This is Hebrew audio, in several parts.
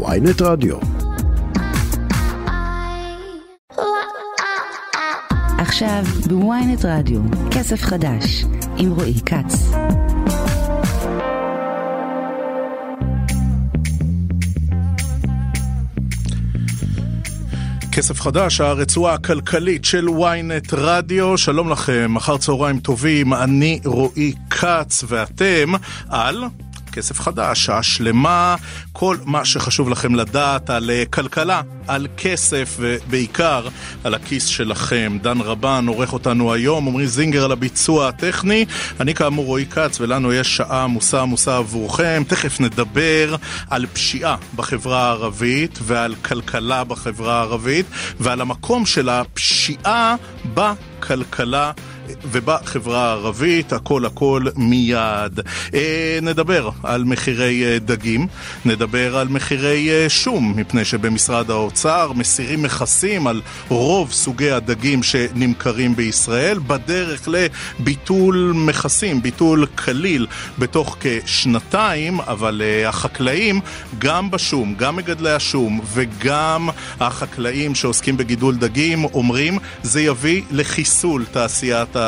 ויינט רדיו. עכשיו בוויינט רדיו, כסף חדש, עם רועי כץ. כסף חדש, הרצועה הכלכלית של ynet רדיו, שלום לכם, אחר צהריים טובים, אני רועי כץ ואתם על כסף חדש, שעה שלמה, כל מה שחשוב לכם לדעת על אה, כלכלה, על כסף ובעיקר על הכיס שלכם. דן רבן עורך אותנו היום, עמרי זינגר על הביצוע הטכני. אני כאמור רועי כץ ולנו יש שעה עמוסה עמוסה עבורכם. תכף נדבר על פשיעה בחברה הערבית ועל כלכלה בחברה הערבית ועל המקום של הפשיעה בכלכלה. ובחברה הערבית, הכל הכל מיד. אה, נדבר על מחירי אה, דגים, נדבר על מחירי אה, שום, מפני שבמשרד האוצר מסירים מכסים על רוב סוגי הדגים שנמכרים בישראל, בדרך לביטול מכסים, ביטול כליל בתוך כשנתיים, אבל החקלאים, גם בשום, גם מגדלי השום וגם החקלאים שעוסקים בגידול דגים, אומרים זה יביא לחיסול תעשיית הדגים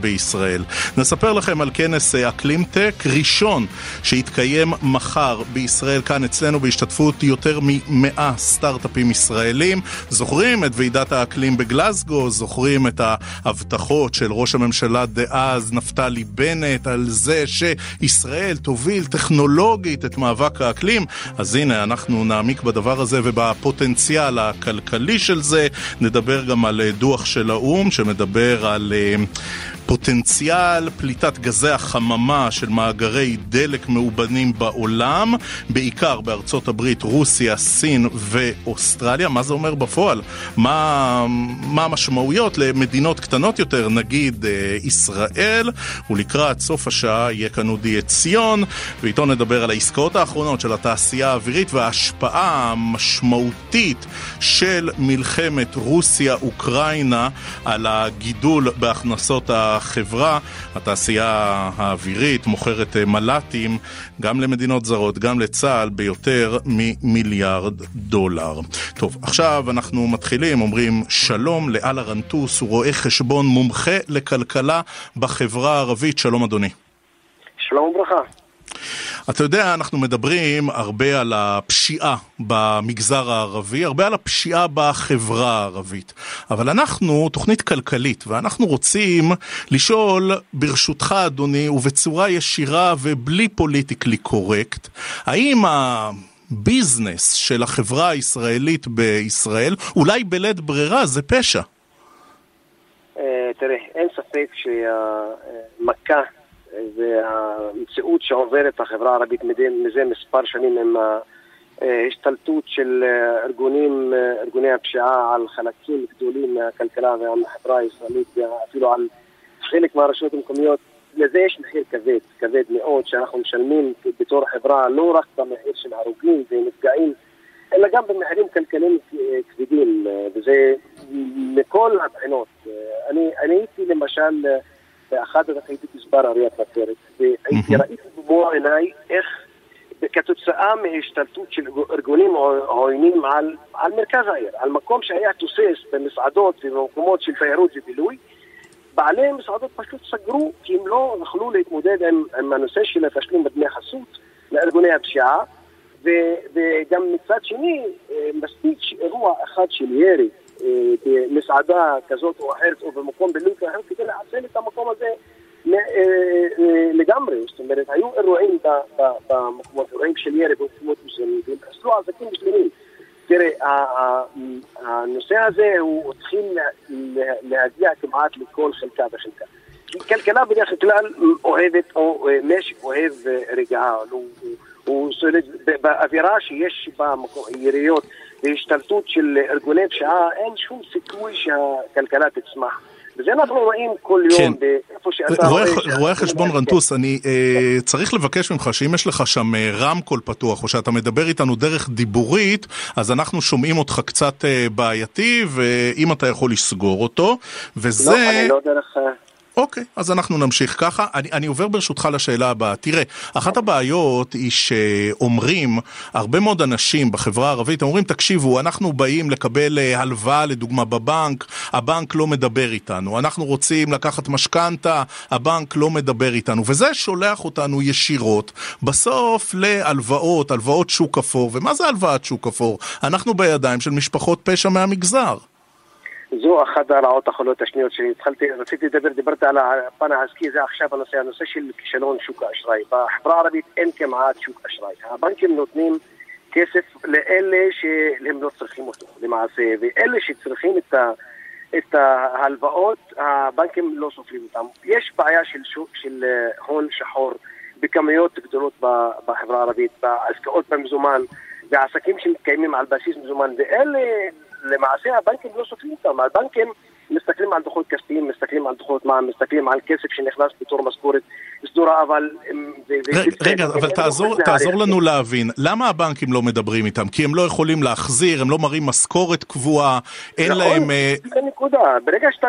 בישראל. נספר לכם על כנס אקלים tech ראשון שיתקיים מחר בישראל, כאן אצלנו בהשתתפות יותר מ-100 סטארט-אפים ישראלים. זוכרים את ועידת האקלים בגלסגו, זוכרים את ההבטחות של ראש הממשלה דאז נפתלי בנט על זה שישראל תוביל טכנולוגית את מאבק האקלים. אז הנה, אנחנו נעמיק בדבר הזה ובפוטנציאל הכלכלי של זה. נדבר גם על דוח של האו"ם שמדבר על time פוטנציאל פליטת גזי החממה של מאגרי דלק מאובנים בעולם, בעיקר בארצות הברית, רוסיה, סין ואוסטרליה. מה זה אומר בפועל? מה, מה המשמעויות למדינות קטנות יותר, נגיד אה, ישראל, ולקראת סוף השעה יהיה כאן אודי עציון, ואיתו נדבר על העסקאות האחרונות של התעשייה האווירית וההשפעה המשמעותית של מלחמת רוסיה-אוקראינה על הגידול בהכנסות החברה. התעשייה האווירית מוכרת אה, מל"טים גם למדינות זרות, גם לצה"ל, ביותר ממיליארד דולר. טוב, עכשיו אנחנו מתחילים, אומרים שלום לאלה רנטוס, הוא רואה חשבון מומחה לכלכלה בחברה הערבית. שלום אדוני. שלום וברכה. אתה יודע, אנחנו מדברים הרבה על הפשיעה במגזר הערבי, הרבה על הפשיעה בחברה הערבית. אבל אנחנו תוכנית כלכלית, ואנחנו רוצים לשאול, ברשותך אדוני, ובצורה ישירה ובלי politically correct, האם ה... business של החברה הישראלית בישראל, אולי בלית ברירה, זה פשע. אה, תראה, אין ספק שהמכה והמציאות שעוברת החברה הערבית מזה מספר שנים עם ההשתלטות של ארגונים, ארגוני הפשיעה על חלקים גדולים מהכלכלה והחברה הישראלית ואפילו על חלק מהרשויות המקומיות לזה יש מחיר כבד, כבד מאוד, שאנחנו משלמים בתור חברה לא רק במחיר של הרוגים ונפגעים, אלא גם במחירים כלכליים כבדים, וזה מכל הבחינות. אני, אני הייתי למשל באחד הייתי גזבר עיריית נצרת, והייתי ראיתי במו עיניי איך כתוצאה מהשתלטות של ארגונים עוינים על, על מרכז העיר, על מקום שהיה תוסס במסעדות ובמקומות של תיירות ובילוי, בעלי מסעדות פשוט סגרו כי הם לא יכלו להתמודד עם, עם הנושא של התשלום בדמי חסות לארגוני הפשיעה ו, וגם מצד שני מספיק אירוע אחד של ירי במסעדה כזאת או אחרת או במקום בילוי אחר כדי לעצל את המקום הזה לגמרי, זאת אומרת, היו אירועים במקומות, אירועים של ירי במקומות מסוימים, והם חסלו עסקים שלמים. תראה, הנושא הזה הוא התחיל להגיע כמעט לכל חלקה וחלקה. כלכלה בדרך כלל אוהבת, או משק אוהב רגעה, הוא סולד באווירה שיש בה יריות והשתלטות של ארגוני פשיעה, אין שום סיכוי שהכלכלה תצמח. וזה אנחנו רואים כל יום כן. באיפה שאתה רואה... רואה חשבון רנטוס, אני אה, צריך לבקש ממך שאם יש לך שם אה, רמקול פתוח, או שאתה מדבר איתנו דרך דיבורית, אז אנחנו שומעים אותך קצת אה, בעייתי, ואם אתה יכול לסגור אותו, וזה... לא, אני לא דרך... אוקיי, אז אנחנו נמשיך ככה. אני, אני עובר ברשותך לשאלה הבאה. תראה, אחת הבעיות היא שאומרים, הרבה מאוד אנשים בחברה הערבית אומרים, תקשיבו, אנחנו באים לקבל אה, הלוואה לדוגמה בבנק, הבנק לא מדבר איתנו. אנחנו רוצים לקחת משכנתה, הבנק לא מדבר איתנו. וזה שולח אותנו ישירות בסוף להלוואות, הלוואות שוק אפור. ומה זה הלוואת שוק אפור? אנחנו בידיים של משפחות פשע מהמגזר. זו אחת הרעות החולות השניות שהתחלתי, רציתי לדבר, דיברתי על הפן העסקי, זה עכשיו הנושא, הנושא של כישלון שוק האשראי. בחברה הערבית אין כמעט שוק אשראי. הבנקים נותנים כסף לאלה שהם לא צריכים אותו למעשה, ואלה שצריכים את, ה, את ההלוואות, הבנקים לא סופרים אותם. יש בעיה של, שוק, של אה, הון שחור בכמויות גדולות בחברה הערבית, בעסקאות במזומן, בעסקים שמתקיימים על בסיס מזומן, ואלה למעשה הבנקים לא סופרים אותם, הבנקים מסתכלים על דוחות כספיים, מסתכלים על דוחות מע"מ, מסתכלים על כסף שנכנס בתור משכורת סדורה, אבל... רגע, אבל תעזור לנו להבין, למה הבנקים לא מדברים איתם? כי הם לא יכולים להחזיר, הם לא מראים משכורת קבועה, אין נכון, להם... אה, זה נקודה, ברגע שאתה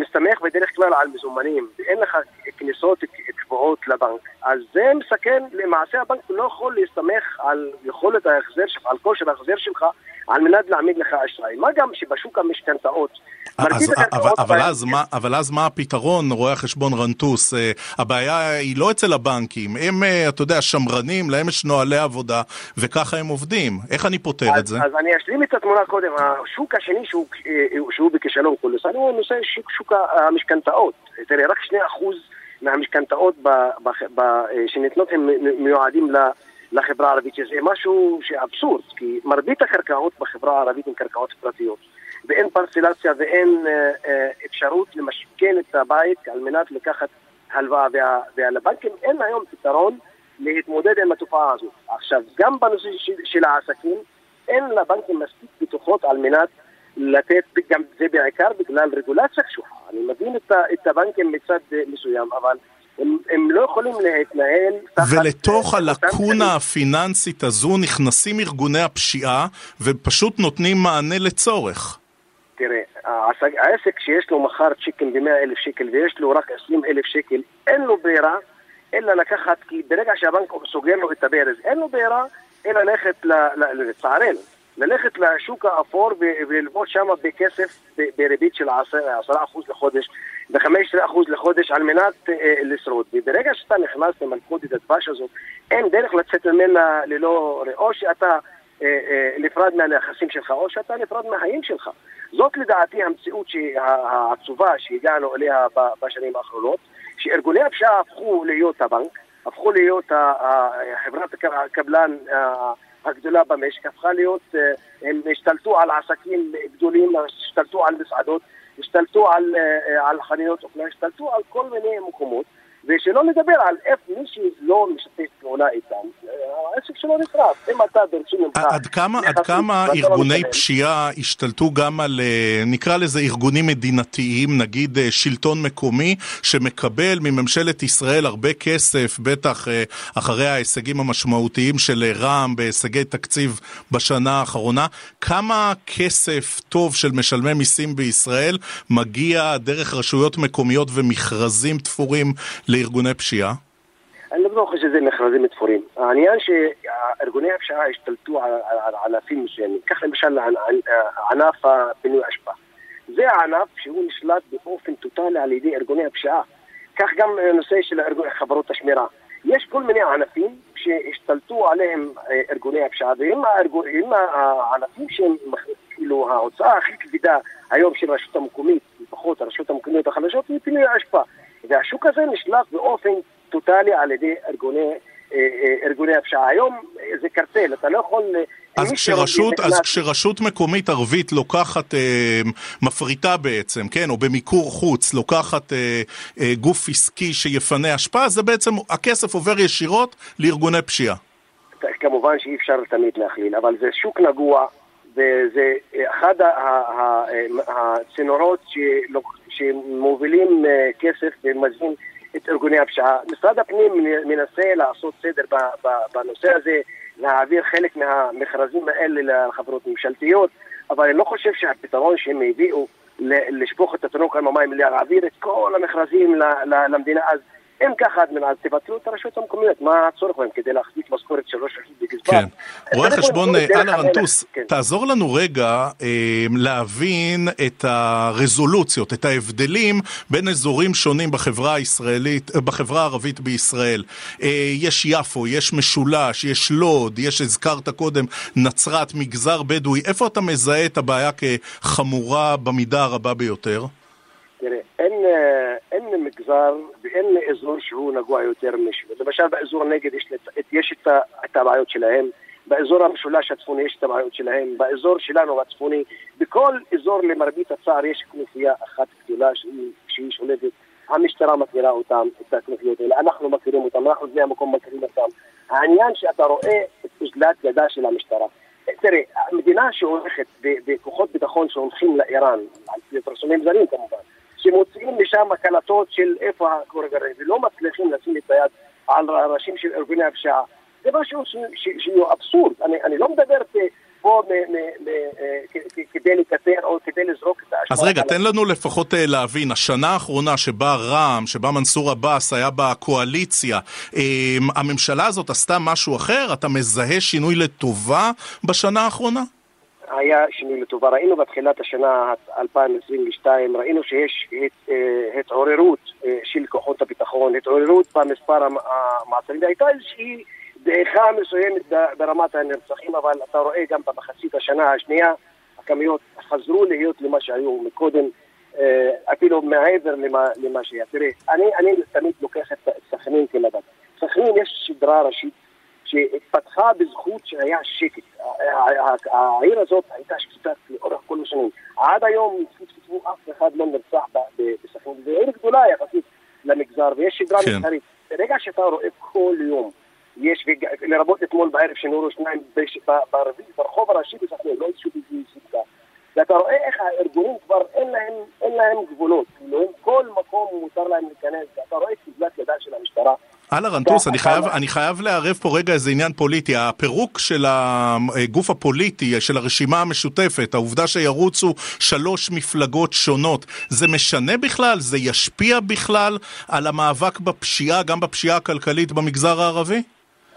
מסתמך בדרך כלל על מזומנים, ואין לך כניסות קבועות לבנק, אז זה מסכן, למעשה הבנק לא יכול להסתמך על יכולת ההחזר שלך, על כושר ההחזר שלך על מנת להעמיד לך אשראי. מה גם שבשוק המשכנתאות... אז, אבל, אבל, אז מה, אבל אז מה הפתרון, רואה החשבון רנטוס? Uh, הבעיה היא לא אצל הבנקים, הם, uh, אתה יודע, שמרנים, להם יש נוהלי עבודה, וככה הם עובדים. איך אני פותר אז, את זה? אז אני אשלים את התמונה קודם. השוק השני שהוא, אה, שהוא בכישלון קולוסלי הוא נושא שוק, שוק המשכנתאות. תראה, רק 2% מהמשכנתאות שניתנות הם מיועדים ל... לחברה הערבית, שזה משהו שאבסורד, כי מרבית הקרקעות בחברה הערבית הן קרקעות פרטיות, ואין פרצלציה ואין אה, אה, אפשרות למשכן את הבית על מנת לקחת הלוואה, ולבנקים אין היום פתרון להתמודד עם התופעה הזאת. עכשיו, גם בנושא של, של העסקים, אין לבנקים מספיק בטוחות על מנת לתת, גם זה בעיקר בגלל רגולציה קשוחה. אני מבין את, את הבנקים מצד מסוים, אבל הם, הם לא יכולים להתנהל תחת... ולתוך הלקונה הפיננסית הזו נכנסים ארגוני הפשיעה ופשוט נותנים מענה לצורך. תראה, העסק שיש לו מחר צ'יקן ב-100 אלף שקל ויש לו רק 20 אלף שקל, אין לו ברירה אלא לקחת, כי ברגע שהבנק סוגר לו את הברז, אין לו ברירה אלא ללכת, לצערנו, ללכת לשוק האפור וללבוש שם בכסף בריבית של 10% לחודש ב-15% לחודש על מנת אה, לשרוד. וברגע שאתה נכנס למלכודת הדבש הזאת, אין דרך לצאת ממנה ללא... או שאתה אה, אה, נפרד מהנכסים שלך, או שאתה נפרד מהחיים שלך. זאת לדעתי המציאות העצובה שהגענו אליה בשנים האחרונות, שארגוני הפשיעה הפכו להיות הבנק, הפכו להיות חברת הקבלן הגדולה במשק, הפכה להיות, הם השתלטו על עסקים גדולים, השתלטו על מסעדות, השתלטו על, אה, אה, על חנויות אופנה, השתלטו על כל מיני מקומות, ושלא נדבר על איפה מי שלא משתף פעולה איתם, אה, העסק שלו נשרף. אם אתה דורשים ממך... עד כמה, עד כמה לא ארגוני פשיעה השתלטו גם על, נקרא לזה ארגונים מדינתיים, נגיד שלטון מקומי, שמקבל מממשלת ישראל הרבה כסף, בטח אחרי ההישגים המשמעותיים של רע"מ בהישגי תקציב בשנה האחרונה, כמה כסף טוב של משלמי מיסים בישראל מגיע דרך רשויות מקומיות ומכרזים תפורים לארגוני פשיעה? אני לא חושב שזה מכרזים תפורים. העניין שארגוני הפשיעה השתלטו על ענפים מסוימים. קח למשל ענף הפינוי אשפה. זה הענף שהוא נשלט באופן טוטאלי על ידי ארגוני הפשיעה. כך גם נושא של חברות השמירה. יש כל מיני ענפים שהשתלטו עליהם אה, ארגוני הפשיעה, והם הענפים שהם, כאילו, ההוצאה הכי כבדה היום של הרשות המקומית, לפחות הרשויות המקומיות החלשות, היא פינוי האשפה. והשוק הזה נשלט באופן טוטאלי על ידי ארגוני, אה, אה, ארגוני הפשיעה. היום זה קרטל, אתה לא יכול... אז כשרשות, אז כשרשות מקומית ערבית לוקחת, אה, מפריטה בעצם, כן, או במיקור חוץ, לוקחת אה, אה, גוף עסקי שיפנה אשפה, זה בעצם, הכסף עובר ישירות לארגוני פשיעה. כמובן שאי אפשר תמיד להכליל, אבל זה שוק נגוע, וזה אחד הצינורות שמובילים אה, כסף ומזין את ארגוני הפשיעה. משרד הפנים מנסה לעשות סדר בנושא הזה, להעביר חלק מהמכרזים האלה לחברות ממשלתיות, אבל אני לא חושב שהפתרון שהם הביאו לשפוך את התינוק עם המים, להעביר את כל המכרזים למדינה. אז אם ככה, אז תבטלו את הרשויות המקומיות, מה הצורך בהם כדי להחזיק משכורת של ראש רשות בגזבר? כן. רואה חשבון אנה רנטוס. תעזור לנו רגע אה, להבין את הרזולוציות, את ההבדלים בין אזורים שונים בחברה הישראלית, אה, בחברה הערבית בישראל. אה, יש יפו, יש משולש, יש לוד, יש, הזכרת קודם, נצרת, מגזר בדואי. איפה אתה מזהה את הבעיה כחמורה במידה הרבה ביותר? תראה, אין, אה, אין מגזר ואין אזור שהוא נגוע יותר משהו. למשל באזור הנגב יש, יש את, את הבעיות שלהם, באזור המשולש הצפוני יש את הבעיות שלהם, באזור שלנו הצפוני, בכל אזור למרבית הצער יש כנופיה אחת גדולה שהיא, שהיא שולטת. המשטרה מכירה אותם, את הכנופיות האלה, אנחנו מכירים אותם, אנחנו בני המקום מכירים אותם. העניין שאתה רואה את אוזלת ידה של המשטרה. תראה, המדינה שהולכת בכוחות ביטחון שהולכים לאיראן, על פרסומים זרים כמובן, שמוציאים משם הקלטות של איפה קורה גרעין, ולא מצליחים לשים את היד על ראשים של ארגוני הפשיעה. זה משהו שהוא אבסורד. אני, אני לא מדבר פה כדי לקטר או כדי לזרוק את האשמה. אז רגע, תן לנו לפחות אה, להבין, השנה האחרונה שבה רע"מ, שבה מנסור עבאס היה בקואליציה, אמ, הממשלה הזאת עשתה משהו אחר? אתה מזהה שינוי לטובה בשנה האחרונה? היה שינוי לטובה. ראינו בתחילת השנה 2022, ראינו שיש הת, אה, התעוררות אה, של כוחות הביטחון, התעוררות במספר המעצרים, והייתה איזושהי דעיכה מסוימת ברמת הנרצחים, אבל אתה רואה גם במחצית השנה השנייה, הכמויות חזרו להיות למה שהיו מקודם, אה, אפילו מעבר למה, למה שהיה. תראה, אני, אני תמיד לוקח את סכנין כמדד. סכנין יש שדרה ראשית שהתפתחה בזכות שהיה שקט. העיר הזאת הייתה שקטה לאורך כל השנים. עד היום, אף אחד לא נרצח בסכנין. זו עיר גדולה יחסית למגזר, ויש שגרה כן. מסחרית. ברגע שאתה רואה כל יום, יש, לרבות אתמול בערב שנורו שניים ברחוב הראשי בסכנין, לא איזשהו סדקה. ואתה רואה איך הארגונים כבר אין להם, אין להם גבולות, כאילו כל מקום מותר להם להיכנס, ואתה רואה את אללה רנטוס, אני חייב, אני חייב לערב פה רגע איזה עניין פוליטי. הפירוק של הגוף הפוליטי, של הרשימה המשותפת, העובדה שירוצו שלוש מפלגות שונות, זה משנה בכלל? זה ישפיע בכלל על המאבק בפשיעה, גם בפשיעה הכלכלית במגזר הערבי?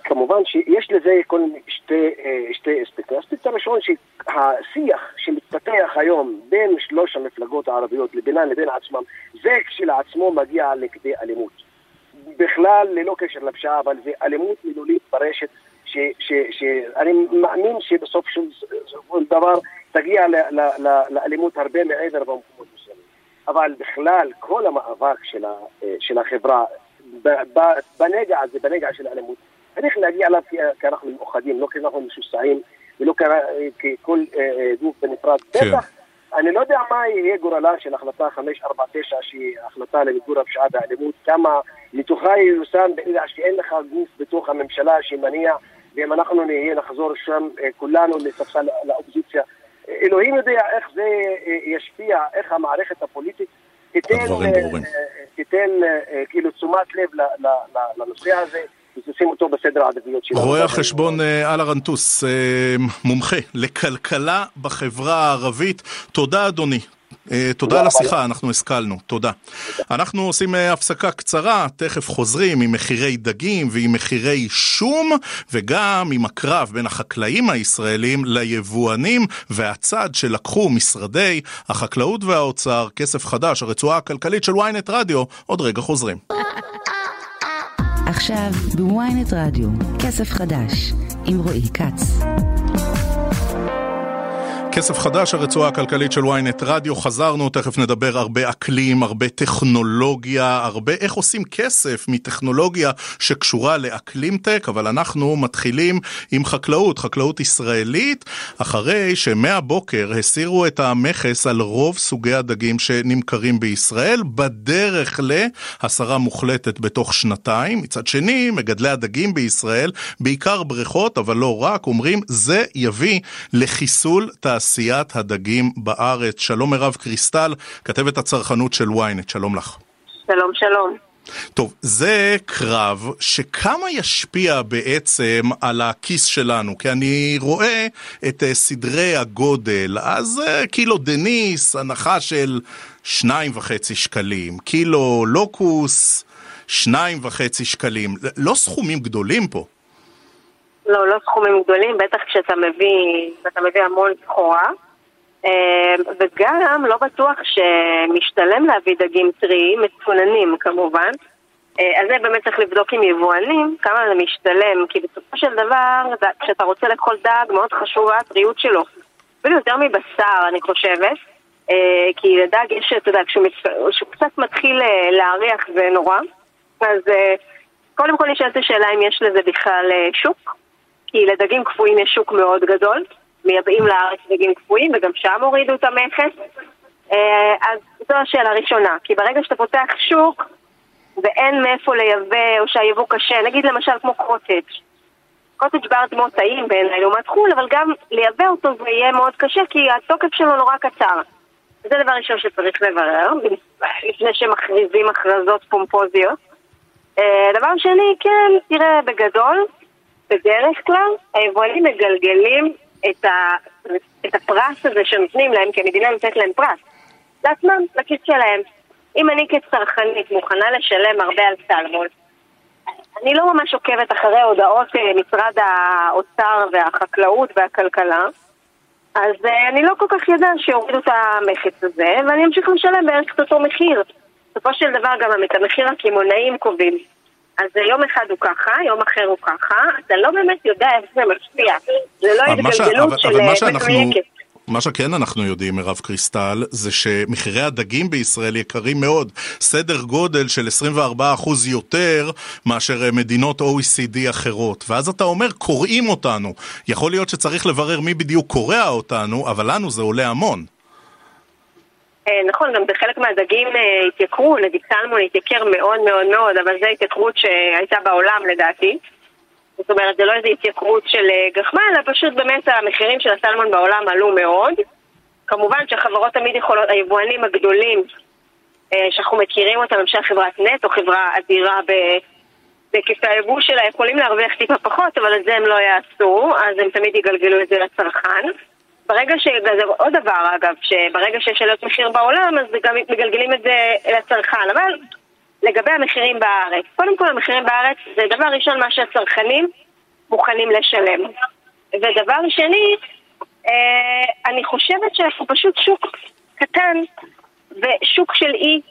כמובן שיש לזה כל שתי, אה, שתי אספקטים. האספקט הראשון שהשיח שמתפתח היום בין שלוש המפלגות הערביות לבינן לבין עצמם, זה כשלעצמו מגיע לכדי אלימות. בכלל ללא קשר לפשיעה, אבל זה אלימות מילולית ברשת, שאני מאמין שבסוף של דבר תגיע לאלימות הרבה מעבר במקומות מסוימים. אבל בכלל, כל המאבק של, ה, של החברה בנגע הזה, בנגע של האלימות, צריך להגיע אליו כי אנחנו מאוחדים, לא כי אנחנו משוסעים ולא ככל אה, אה, גוף בנפרד. כן. בטח אני לא יודע מה יהיה גורלה של החלטה 549, שהיא החלטה למיגור הפשיעה והאלימות, כמה מתוכה ייושם ברגע שאין לך גוף בתוך הממשלה שמניע, ואם אנחנו נהיה נחזור שם אה, כולנו לספסל לאופוזיציה. אלוהים יודע איך זה אה, ישפיע, איך המערכת הפוליטית תיתן, אה, תיתן כאילו תשומת לב לנושא הזה. ותשים אותו בסדר העדיפויות שלנו. רואה החשבון אללה רנטוס, מומחה לכלכלה בחברה הערבית. תודה אדוני, אה, תודה על השיחה, אנחנו השכלנו, תודה. אנחנו עושים אה, הפסקה קצרה, תכף חוזרים עם מחירי דגים ועם מחירי שום, וגם עם הקרב בין החקלאים הישראלים ליבואנים, והצד שלקחו משרדי החקלאות והאוצר, כסף חדש, הרצועה הכלכלית של ynet רדיו, עוד רגע חוזרים. עכשיו בוויינט רדיו, כסף חדש, עם רועי כץ. כסף חדש, הרצועה הכלכלית של ynet רדיו, חזרנו, תכף נדבר הרבה אקלים, הרבה טכנולוגיה, הרבה איך עושים כסף מטכנולוגיה שקשורה לאקלים טק, אבל אנחנו מתחילים עם חקלאות, חקלאות ישראלית, אחרי שמהבוקר הסירו את המכס על רוב סוגי הדגים שנמכרים בישראל, בדרך להסרה מוחלטת בתוך שנתיים. מצד שני, מגדלי הדגים בישראל, בעיקר בריכות, אבל לא רק, אומרים זה יביא לחיסול תעשייה. תעשיית הדגים בארץ. שלום מירב קריסטל, כתבת הצרכנות של ynet, שלום לך. שלום, שלום. טוב, זה קרב שכמה ישפיע בעצם על הכיס שלנו, כי אני רואה את uh, סדרי הגודל, אז uh, קילו דניס, הנחה של שניים וחצי שקלים, קילו לוקוס, שניים וחצי שקלים, לא סכומים גדולים פה. לא, לא סכומים גדולים, בטח כשאתה מביא, מביא המון סחורה. אה, וגם לא בטוח שמשתלם להביא דגים טריים, מצוננים כמובן. אה, אז זה באמת צריך לבדוק עם יבואנים כמה זה משתלם, כי בסופו של דבר, כשאתה רוצה לאכול דג, מאוד חשובה הטריות שלו. אפילו יותר מבשר, אני חושבת. אה, כי לדג יש, אתה יודע, כשהוא קצת מתחיל להריח זה נורא. אז קודם כל נשאלת השאלה אם יש לזה בכלל שוק, כי לדגים קפואים יש שוק מאוד גדול. מייבאים לארץ דגים קפואים וגם שם הורידו את המכס. אה, אז זו השאלה הראשונה, כי ברגע שאתה פותח שוק ואין מאיפה לייבא או שהייבוא קשה, נגיד למשל כמו קוטג' קוטג' בארץ מאוד טעים בעיניי לעומת חו"ל, אבל גם לייבא אותו זה יהיה מאוד קשה כי התוקף שלו נורא קצר. זה דבר ראשון שצריך לברר, לפני שמכריזים הכרזות פומפוזיות. אה, דבר שני, כן, תראה, בגדול, בדרך כלל היבואנים מגלגלים את, ה, את הפרס הזה שנותנים להם, כי המדינה נותנת להם פרס, לעצמם, לכיס שלהם. אם אני כצרכנית מוכנה לשלם הרבה על סלמון, אני לא ממש עוקבת אחרי הודעות אה, משרד האוצר והחקלאות והכלכלה, אז אה, אני לא כל כך יודעת שיורידו את המכס הזה, ואני אמשיך לשלם בערך את אותו מחיר. בסופו של דבר גם את המחיר הקמעונאים קובעים. אז יום אחד הוא ככה, יום אחר הוא ככה, אתה לא באמת יודע איך זה משפיע. זה לא התגלגלות של מדויקת. מה שכן אנחנו יודעים, מירב קריסטל, זה שמחירי הדגים בישראל יקרים מאוד. סדר גודל של 24% יותר מאשר מדינות OECD אחרות. ואז אתה אומר, קוראים אותנו. יכול להיות שצריך לברר מי בדיוק קורע אותנו, אבל לנו זה עולה המון. אה, נכון, גם בחלק מהדגים אה, התייקרו, נגיד סלמון התייקר מאוד מאוד מאוד, אבל זו התייקרות שהייתה בעולם לדעתי. זאת אומרת, זה לא איזו התייקרות של אה, גחמה, אלא פשוט באמת המחירים של הסלמון בעולם עלו מאוד. כמובן שהחברות תמיד יכולות, היבואנים הגדולים שאנחנו מכירים אותם, למשל חברת נט או חברה אדירה בהיקפי היבוא שלה, יכולים להרוויח טיפה פחות, אבל את זה הם לא יעשו, אז הם תמיד יגלגלו את זה לצרכן. ברגע ש... וזה עוד דבר אגב, שברגע שיש עליות מחיר בעולם, אז גם מגלגלים את זה לצרכן. אבל לגבי המחירים בארץ, קודם כל המחירים בארץ זה דבר ראשון מה שהצרכנים מוכנים לשלם. ודבר שני, אה, אני חושבת שאנחנו פשוט שוק קטן ושוק של אי.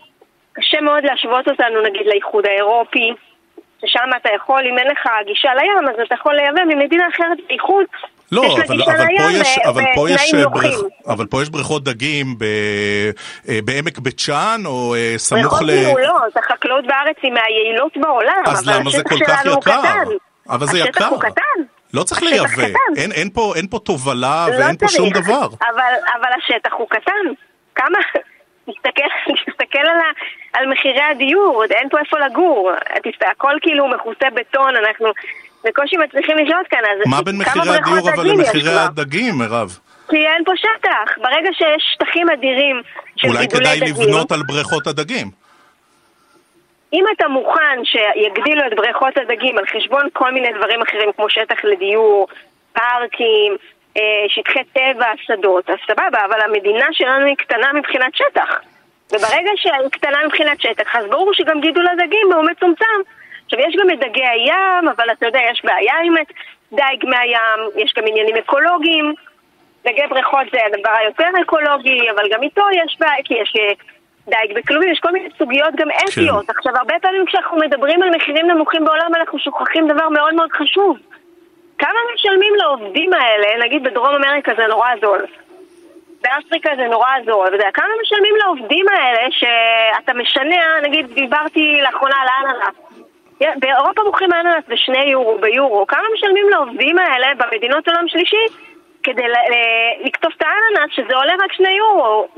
קשה מאוד להשוות אותנו נגיד לאיחוד האירופי, ששם אתה יכול, אם אין לך גישה לים, אז אתה יכול לייבא ממדינה אחרת באיחוד לא, אבל, אבל, פה יש, אבל, פה יש בריכ, אבל פה יש בריכות דגים ב, אה, בעמק בית שאן או אה, סמוך ל... בריכות מעולות, החקלאות בארץ היא מהיעילות בעולם, אז למה זה כל כך יקר? אבל זה יקר. השטח הוא קטן. לא צריך לייבא, אין, אין, פה, אין פה תובלה לא ואין פה שום דבר. אבל, אבל השטח הוא קטן. כמה? תסתכל, תסתכל על, ה, על מחירי הדיור, אין פה איפה לגור. הכל כאילו מכוסה בטון, אנחנו בקושי מצליחים לשלוט כאן, אז מה בין מחירי הדיור אבל למחירי הדגים, מירב? כי אין פה שטח. ברגע שיש שטחים אדירים של גידולי דגים... אולי כדאי לבנות על בריכות הדגים. אם אתה מוכן שיגדילו את בריכות הדגים על חשבון כל מיני דברים אחרים כמו שטח לדיור, פארקים, אה, שטחי טבע, שדות, אז סבבה, אבל המדינה שלנו היא קטנה מבחינת שטח. וברגע שהיא קטנה מבחינת שטח, אז ברור שגם גידול הדגים הוא מצומצם. עכשיו, יש גם את דגי הים, אבל אתה יודע, יש בעיה עם דייג מהים, יש גם עניינים אקולוגיים. דגי בריכות זה הדבר היותר אקולוגי, אבל גם איתו יש בעיה, כי יש אה, דייג בכלובים, יש כל מיני סוגיות גם אתיות. כן. עכשיו, הרבה פעמים כשאנחנו מדברים על מחירים נמוכים בעולם, אנחנו שוכחים דבר מאוד מאוד חשוב. כמה משלמים לעובדים האלה, נגיד בדרום אמריקה זה נורא זול. באפריקה זה נורא זול, אתה יודע, כמה משלמים לעובדים האלה שאתה משנע, נגיד דיברתי לאחרונה על האננס, באירופה מוכרים אננס בשני יורו, ביורו. כמה משלמים לעובדים האלה במדינות עולם שלישי כדי לקטוף את האננס, שזה עולה רק שני יורו,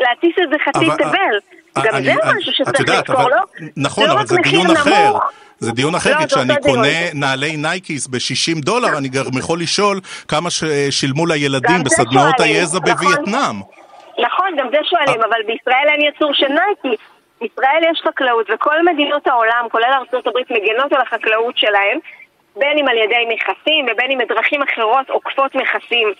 להטיס את זה חצי תבל? גם זה משהו שצריך לקרות, לא? נכון, לא אבל זה דיון אחר. זה דיון אחר, כי כשאני קונה נעלי נייקיס ב-60 דולר, אני גם יכול לשאול כמה שילמו לילדים בסדנאות היזע נכון. בווייטנאם. נכון, גם זה שואלים, אבל בישראל אין ייצור של נייקי. ישראל יש חקלאות, וכל מדינות העולם, כולל ארה"ב, מגנות על החקלאות שלהם, בין אם על ידי מכסים ובין אם בדרכים אחרות עוקפות מכסים.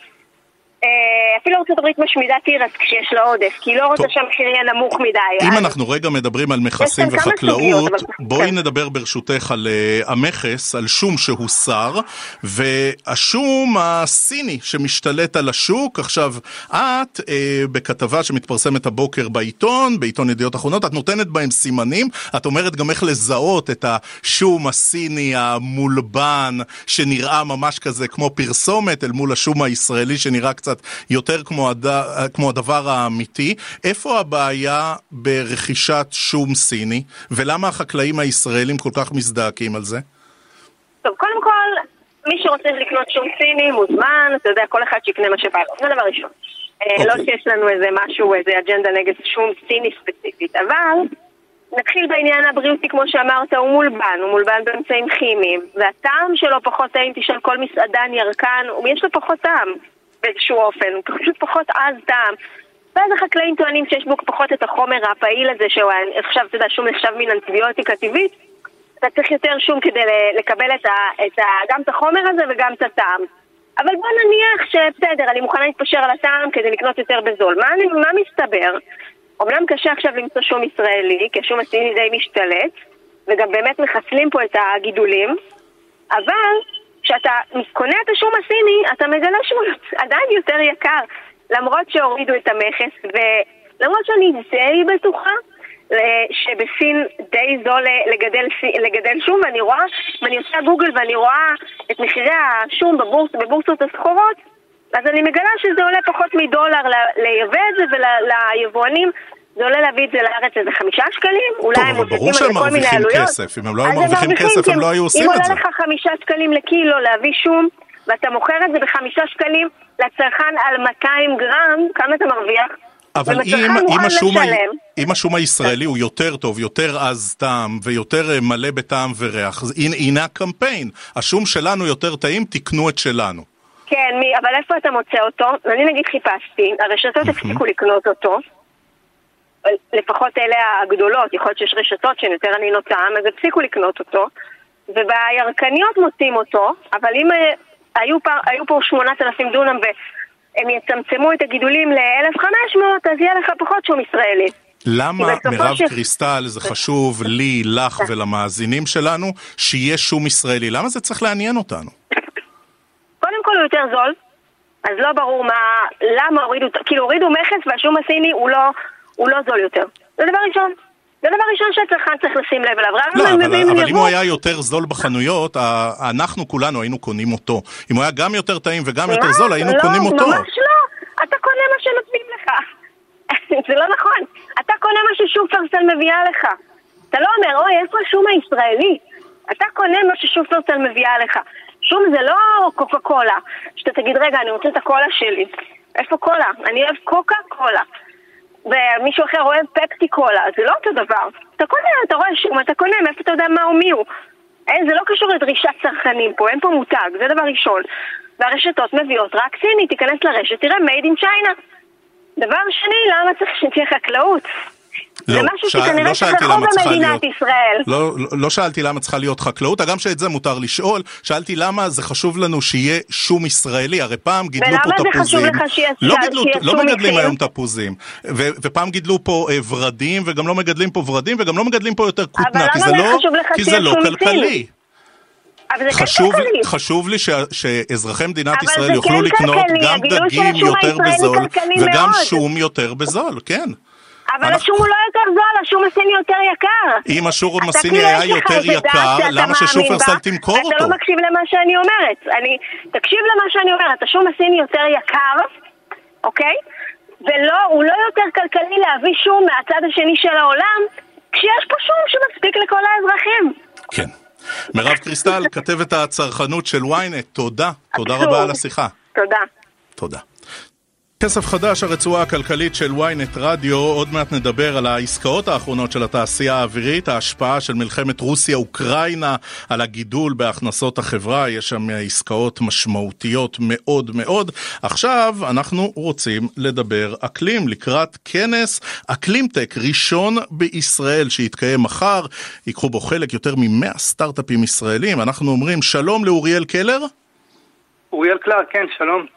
אה, אפילו ארצות הברית משמידה תירס כשיש לה עודף, כי היא לא רוצה שהמחיר יהיה נמוך מדי. אם אנחנו רגע מדברים על מכסים וחקלאות, בואי כן. נדבר ברשותך על uh, המכס, על שום שהוסר, והשום הסיני שמשתלט על השוק. עכשיו, את, uh, בכתבה שמתפרסמת הבוקר בעיתון, בעיתון ידיעות אחרונות, את נותנת בהם סימנים, את אומרת גם איך לזהות את השום הסיני המולבן, שנראה ממש כזה כמו פרסומת, אל מול השום הישראלי שנראה קצת... קצת יותר כמו, הד... כמו הדבר האמיתי. איפה הבעיה ברכישת שום סיני, ולמה החקלאים הישראלים כל כך מזדעקים על זה? טוב, קודם כל, מי שרוצה לקנות שום סיני מוזמן, אתה יודע, כל אחד שיקנה מה שבא לו, זה דבר ראשון. Okay. אה, לא אוקיי. שיש לנו איזה משהו, איזה אג'נדה נגד שום סיני ספציפית, אבל נתחיל בעניין הבריאותי, כמו שאמרת, הוא מולבן, הוא מולבן באמצעים כימיים, והטעם שלו פחות טעים, תשאל כל מסעדן ירקן, יש לו פחות טעם. באיזשהו אופן, הוא פשוט פחות עז טעם. ואז החקלאים טוענים שיש בו פחות את החומר הפעיל הזה, שהוא עכשיו, אתה יודע, שום נחשב מין אנטיביוטיקה טבעית, אתה צריך יותר שום כדי לקבל את ה, את ה, גם את החומר הזה וגם את הטעם. אבל בוא נניח שבסדר, אני מוכנה להתפשר על הטעם כדי לקנות יותר בזול. מה, אני, מה מסתבר? אמנם קשה עכשיו למצוא שום ישראלי, כי השום הסיני די משתלט, וגם באמת מחסלים פה את הגידולים, אבל כשאתה קונה את השום הסיני, אתה מגלה שהוא עדיין יותר יקר, למרות שהורידו את המכס, ולמרות שאני די בטוחה אה, שבסין די זול לגדל, לגדל שום, ואני רואה, ואני עושה גוגל ואני רואה את מחירי השום בבורס, בבורסות הסחורות, אז אני מגלה שזה עולה פחות מדולר לייבא את זה וליבואנים זה עולה להביא את זה לארץ איזה חמישה שקלים, אולי הם מוסיפים על כל מיני עלויות. טוב, ברור שהם מרוויחים כסף, אם הם לא היו מרוויחים כסף הם לא היו עושים את זה. אם עולה לך חמישה שקלים לקילו להביא שום, ואתה מוכר את זה בחמישה שקלים לצרכן על 200 גרם, כמה אתה מרוויח? אבל אם, אם, השום אם השום הישראלי הוא יותר טוב, יותר עז טעם ויותר אה, מלא בטעם וריח, הנה הקמפיין. השום שלנו יותר טעים, תקנו את שלנו. כן, מי, אבל איפה אתה מוצא אותו? אני נגיד חיפשתי, הרשתות הפסיקו לקנות אותו. לפחות אלה הגדולות, יכול להיות שיש רשתות שהן יותר ענינות טעם, אז הפסיקו לקנות אותו, ובירקניות מוצאים אותו, אבל אם אה, היו, פר, היו פה 8,000 דונם והם יצמצמו את הגידולים ל-1,500, אז יהיה לך פחות שום ישראלי. למה, מירב ש... קריסטל, זה חשוב לי, לך ולמאזינים שלנו, שיהיה שום ישראלי? למה זה צריך לעניין אותנו? קודם כל הוא יותר זול, אז לא ברור מה, למה הורידו, כאילו הורידו מכס והשום הסיני הוא לא הוא לא זול יותר. זה דבר ראשון. זה דבר ראשון שהצרכן צריך לשים לב אליו. לא, אבל, אבל אם הוא היה יותר זול בחנויות, אנחנו כולנו היינו קונים אותו. אם הוא היה גם יותר טעים וגם יותר זול, היינו לא, קונים אותו. לא, ממש לא. אתה קונה מה שנותנים לך. זה לא נכון. אתה קונה מה ששופרסל מביאה לך. אתה לא אומר, אוי, איפה השום הישראלי? אתה קונה מה ששופרסל מביאה לך. שום זה לא קוקה קולה. שאתה תגיד, רגע, אני רוצה את הקולה שלי. איפה קולה? אני אוהב קוקה קולה. ומישהו אחר אוהב פפטי קולה, זה לא אותו דבר. אתה קונה, אתה רואה שום, אתה קונה, מאיפה אתה יודע מה הוא מי הוא. אין, זה לא קשור לדרישת צרכנים פה, אין פה מותג, זה דבר ראשון. והרשתות מביאות רק סיני, תיכנס לרשת, תראה made in China. דבר שני, למה צריך שתהיה חקלאות? לא, זה משהו ש... שכנראה לא שכחו במדינת להיות... ישראל. לא, לא, לא שאלתי למה צריכה להיות חקלאות, הגם שאת זה מותר לשאול, שאלתי למה זה חשוב לנו שיהיה שום ישראלי, הרי פעם גידלו פה תפוזים. ולמה זה חשוב לך שיהיה, לא גידלו, לא מגדלים מחיר? היום תפוזים, ו, ופעם גידלו פה אה, ורדים, וגם לא מגדלים פה ורדים, וגם לא מגדלים פה יותר כותנה, כי זה לא, כי זה לא כלכלי. חשוב, כן כלכלי. חשוב לי ש, שאזרחי מדינת ישראל יוכלו כן לקנות כלכלי. גם דגים יותר בזול וגם שום יותר בזול, כן. אבל השום הוא לא יותר זול, השום הסיני יותר יקר. אם השום הסיני היה יותר יקר, למה ששופרסל תמכור אותו? אתה לא מקשיב למה שאני אומרת. אני, תקשיב למה שאני אומרת, השום הסיני יותר יקר, אוקיי? ולא, הוא לא יותר כלכלי להביא שום מהצד השני של העולם, כשיש פה שום שמספיק לכל האזרחים. כן. מירב קריסטל, כתבת הצרכנות של ynet, תודה. תודה רבה על השיחה. תודה. תודה. כסף חדש, הרצועה הכלכלית של ynet רדיו, עוד מעט נדבר על העסקאות האחרונות של התעשייה האווירית, ההשפעה של מלחמת רוסיה-אוקראינה על הגידול בהכנסות החברה, יש שם עסקאות משמעותיות מאוד מאוד. עכשיו אנחנו רוצים לדבר אקלים לקראת כנס אקלים tech ראשון בישראל שיתקיים מחר, ייקחו בו חלק יותר מ-100 סטארט-אפים ישראלים. אנחנו אומרים שלום לאוריאל קלר. אוריאל קלר, כן, שלום.